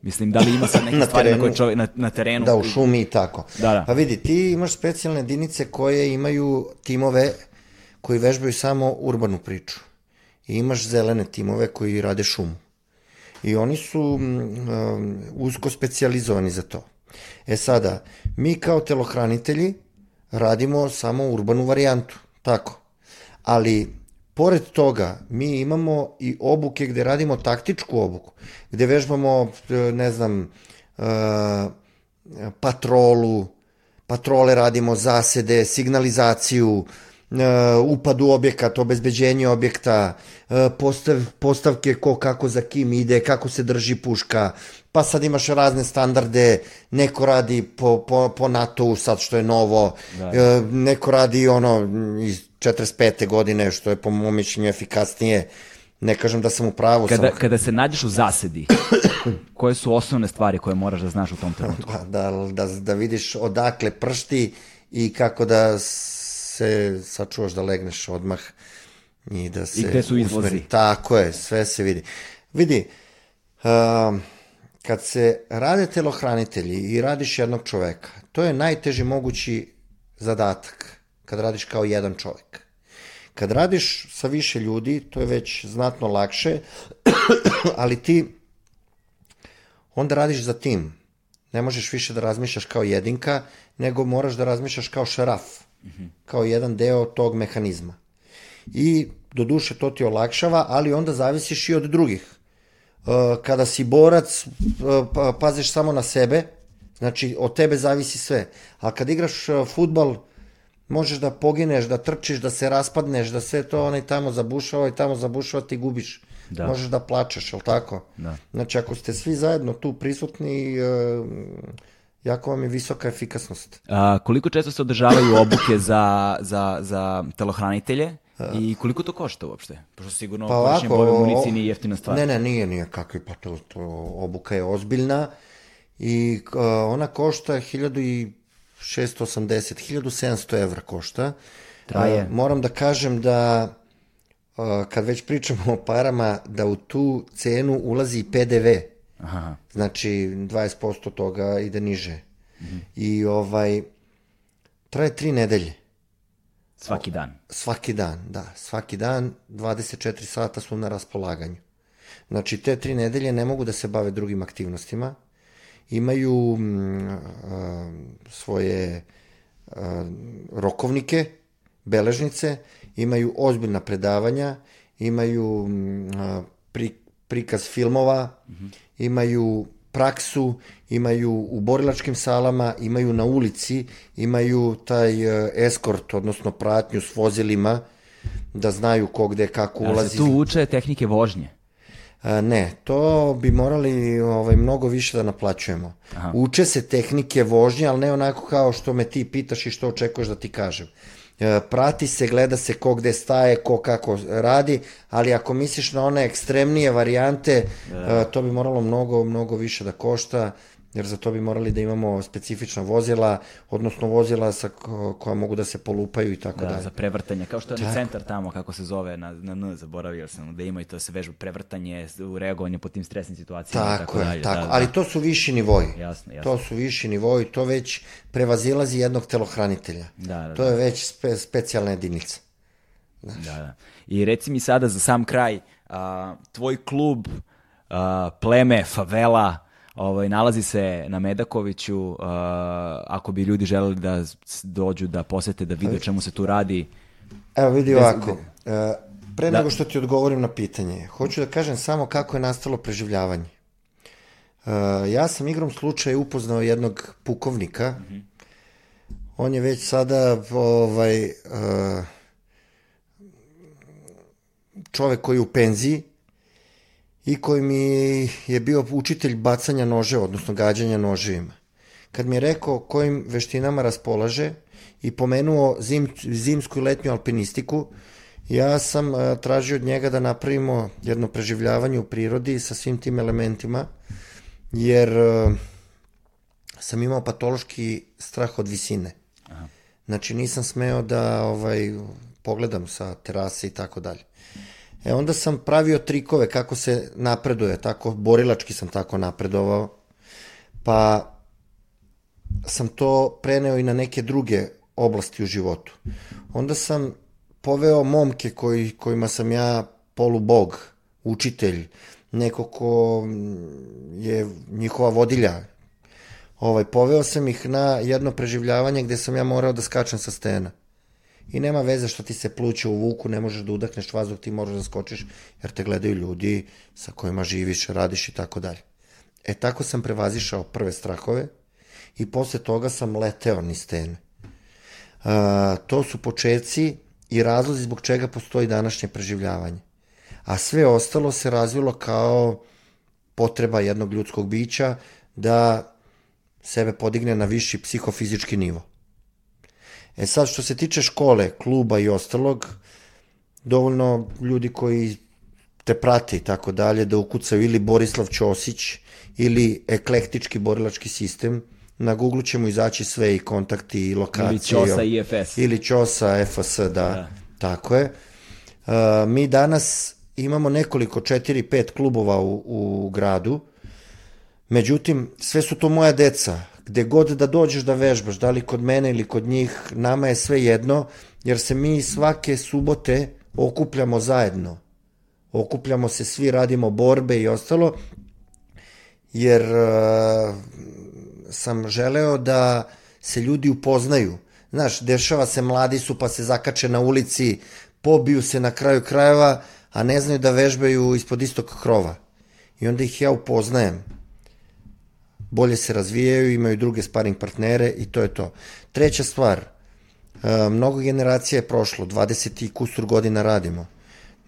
Mislim, da li ima sad [laughs] neke Na stvari na terenu. koje čovjek, na, na terenu? Da, u šumi i tako. Da, da. Pa vidi, ti imaš specijalne jedinice koje imaju timove koji vežbaju samo urbanu priču. I imaš zelene timove koji rade šumu. I oni su mm, um, usko specijalizovani za to. E sada, mi kao telohranitelji radimo samo urbanu varijantu, tako. Ali, pored toga, mi imamo i obuke gde radimo taktičku obuku, gde vežbamo, e, ne znam, e, patrolu, patrole radimo, zasede, signalizaciju, e, upad u objekat, obezbeđenje objekta, postav, postavke ko kako za kim ide, kako se drži puška, pa sad imaš razne standarde, neko radi po, po, po NATO-u sad što je novo, da. neko radi ono iz 45. godine što je po mom mišljenju efikasnije, ne kažem da sam u pravu, Kada, samo kada se nađeš u zasedi, [coughs] koje su osnovne stvari koje moraš da znaš u tom trenutku? Pa, da, da, da vidiš odakle pršti i kako da se sačuvaš da legneš odmah i da se I gde su izlazi. usmeri. Tako je, sve se vidi. Vidi, um, kad se rade telohranitelji i radiš jednog čoveka, to je najteži mogući zadatak kad radiš kao jedan čovek. Kad radiš sa više ljudi, to je već znatno lakše, [clears throat] ali ti onda radiš za tim. Ne možeš više da razmišljaš kao jedinka, nego moraš da razmišljaš kao šeraf, kao jedan deo tog mehanizma. I do duše to ti olakšava, ali onda zavisiš i od drugih. E, Kada si borac, e, pa- paziš samo na sebe, znači od tebe zavisi sve. A kad igraš e, futbal, možeš da pogineš, da trčiš, da se raspadneš, da sve to onaj tamo zabušava i tamo zabušava ti gubiš. Da. Možeš da plačeš, jel tako? Da. Znači, ako ste svi zajedno tu prisutni, jako vam je visoka efikasnost. A, koliko često se održavaju obuke za, za, za telohranitelje i koliko to košta uopšte? Pošto sigurno Pa ovako... bove o- municije nije jeftina stvar. Ne, ne, nije, nije kakvi, pa to, to obuka je ozbiljna i uh, ona košta 1680, 1700 evra košta. Traje. Uh, moram da kažem da uh, kad već pričamo o parama, da u tu cenu ulazi i PDV. Aha. Znači, 20% toga ide niže. I ovaj, traje tri nedelje. Svaki dan. Svaki dan, da. Svaki dan, 24 sata su na raspolaganju. Znači, te tri nedelje ne mogu da se bave drugim aktivnostima. Imaju mm, a, svoje a, rokovnike, beležnice, imaju ozbiljna predavanja, imaju mm, a, pri, prikaz filmova, imaju praksu, imaju u borilačkim salama, imaju na ulici, imaju taj e, eskort, odnosno pratnju s vozilima, da znaju ko gde kako Ali ulazi. se tu uče tehnike vožnje. A, Ne, to bi morali ovaj, mnogo više da naplaćujemo. Aha. Uče se tehnike vožnje, ali ne onako kao što me ti pitaš i što očekuješ da ti kažem. E, Prati se, gleda se ko gde staje, ko kako radi, ali ako misliš na one ekstremnije varijante, e, to bi moralo mnogo, mnogo više da košta, jer za to bi morali da imamo specifična vozila, odnosno vozila sa ko- koja mogu da se polupaju i tako Da, dalje. za prevrtanje, kao što je onaj centar tamo, kako se zove, na, na N, zaboravio sam, da ima i to se vežba prevrtanje, u reagovanje po tim stresnim situacijama i Tako, tako je, dalje. tako. da, da. ali to su viši nivoji. Jasno, jasno. To su viši nivoji, to već prevazilazi jednog telohranitelja. Da, da, To je već spe, specijalna jedinica. Da, da. I reci mi sada za sam kraj, a, tvoj klub, a, pleme, favela, ovaj, nalazi se na Medakoviću, a, ako bi ljudi želeli da dođu da posete, da vide o čemu se tu radi. Evo vidi ovako, e, pre Da. nego što ti odgovorim na pitanje, hoću da kažem samo kako je nastalo preživljavanje. E, ja sam igrom slučaja upoznao jednog pukovnika, on je već sada ovaj, e, čovek koji je u penziji i koji mi je bio učitelj bacanja nože, odnosno gađanja noževima. Kad mi je rekao kojim veštinama raspolaže i pomenuo zim, zimsku i letnju alpinistiku, Ja sam a, tražio od njega da napravimo jedno preživljavanje u prirodi sa svim tim elementima, jer a, sam imao patološki strah od visine. Aha. Znači nisam smeo da ovaj pogledam sa terase i tako dalje. E onda sam pravio trikove kako se napreduje, tako borilački sam tako napredovao. Pa sam to preneo i na neke druge oblasti u životu. Onda sam poveo momke koji, kojima sam ja polubog, učitelj, neko ko je njihova vodilja. Ovaj, poveo sam ih na jedno preživljavanje gde sam ja morao da skačem sa stena. I nema veze što ti se pluće u vuku, ne možeš da udahneš vazduh, ti moraš da skočiš, jer te gledaju ljudi sa kojima živiš, radiš i tako dalje. E tako sam prevazišao prve strahove i posle toga sam leteo ni stene. A, to su početci i razlozi zbog čega postoji današnje preživljavanje. A sve ostalo se razvilo kao potreba jednog ljudskog bića da sebe podigne na viši psihofizički nivo. E sad, što se tiče škole, kluba i ostalog, dovoljno ljudi koji te prate i tako dalje, da ukucaju ili Borislav Ćosić ili eklektički borilački sistem, na Google ćemo izaći sve i kontakti i lokacije. Ili Ćosa IFS. Ili Ćosa FS, da, da. tako je. Uh, mi danas imamo nekoliko, četiri, pet klubova u, u gradu, međutim, sve su to moja deca, gde god da dođeš da vežbaš, da li kod mene ili kod njih, nama je sve jedno, jer se mi svake subote okupljamo zajedno. Okupljamo se, svi radimo borbe i ostalo, jer uh, sam želeo da se ljudi upoznaju. Znaš, dešava se, mladi su pa se zakače na ulici, pobiju se na kraju krajeva, a ne znaju da vežbaju ispod istog krova. I onda ih ja upoznajem. Bolje se razvijaju, imaju druge sparing partnere i to je to. Treća stvar, e, mnogo generacija je prošlo, 20 i kusur godina radimo.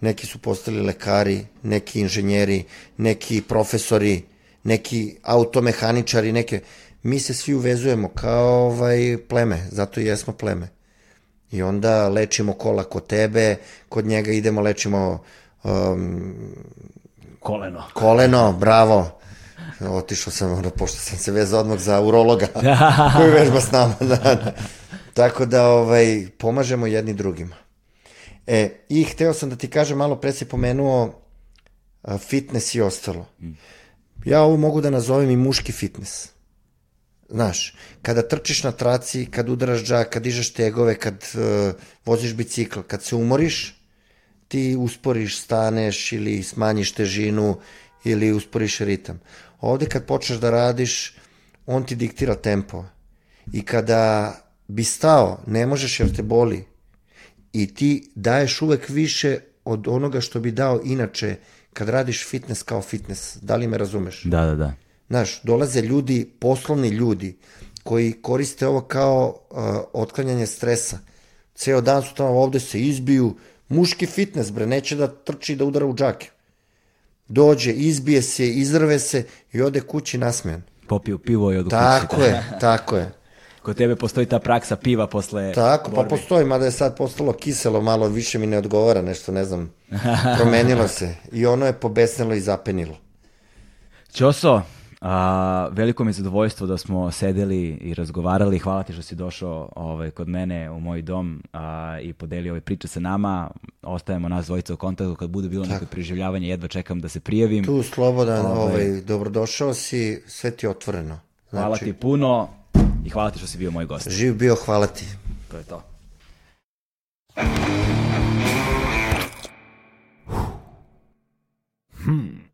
Neki su postali lekari, neki inženjeri, neki profesori, neki automehaničari, neke mi se svi uvezujemo kao ovaj pleme, zato i jesmo pleme. I onda lečimo kola kod tebe, kod njega idemo lečimo um, koleno. Koleno, bravo. Otišao sam, ono, pošto sam se vezao odmah za urologa [laughs] koji vežba s nama. Da, da. Tako da ovaj, pomažemo jedni drugima. E, I hteo sam da ti kažem, malo pre si pomenuo fitness i ostalo. Mm. Ja ovo mogu da nazovem i muški fitness. Znaš, kada trčiš na traci, kad udaraš džak, kad dižeš tegove, kad uh, voziš bicikl, kad se umoriš, ti usporiš, staneš ili smanjiš težinu ili usporiš ritam. Ovde kad počneš da radiš, on ti diktira tempo. I kada bi stao, ne možeš jer te boli. I ti daješ uvek više od onoga što bi dao inače kad radiš fitness kao fitness. Da li me razumeš? Da, da, da. Znaš, dolaze ljudi, poslovni ljudi, koji koriste ovo kao uh, otklanjanje stresa. Ceo dan su tamo ovde se izbiju, muški fitness, bre, neće da trči da udara u džake. Dođe, izbije se, izrve se i ode kući nasmejan. Popiju pivo i odu kući. Tako je, tako je. Kod tebe postoji ta praksa piva posle Tako, borbe. pa postoji, mada je sad postalo kiselo, malo više mi ne odgovara, nešto, ne znam, promenilo se. I ono je pobesnilo i zapenilo. Ćoso, A, veliko mi je zadovoljstvo da smo sedeli i razgovarali. Hvala ti što si došao ovaj, kod mene u moj dom a, i podelio ove priče sa nama. Ostajemo nas dvojica u kontaktu kad bude bilo Tako. neko preživljavanje. Jedva čekam da se prijavim. Tu slobodan, ovaj, ovaj, dobrodošao si, sve ti otvoreno. Znači... Hvala ti puno i hvala ti što si bio moj gost. Živ bio, hvala ti. To je to. Hmm.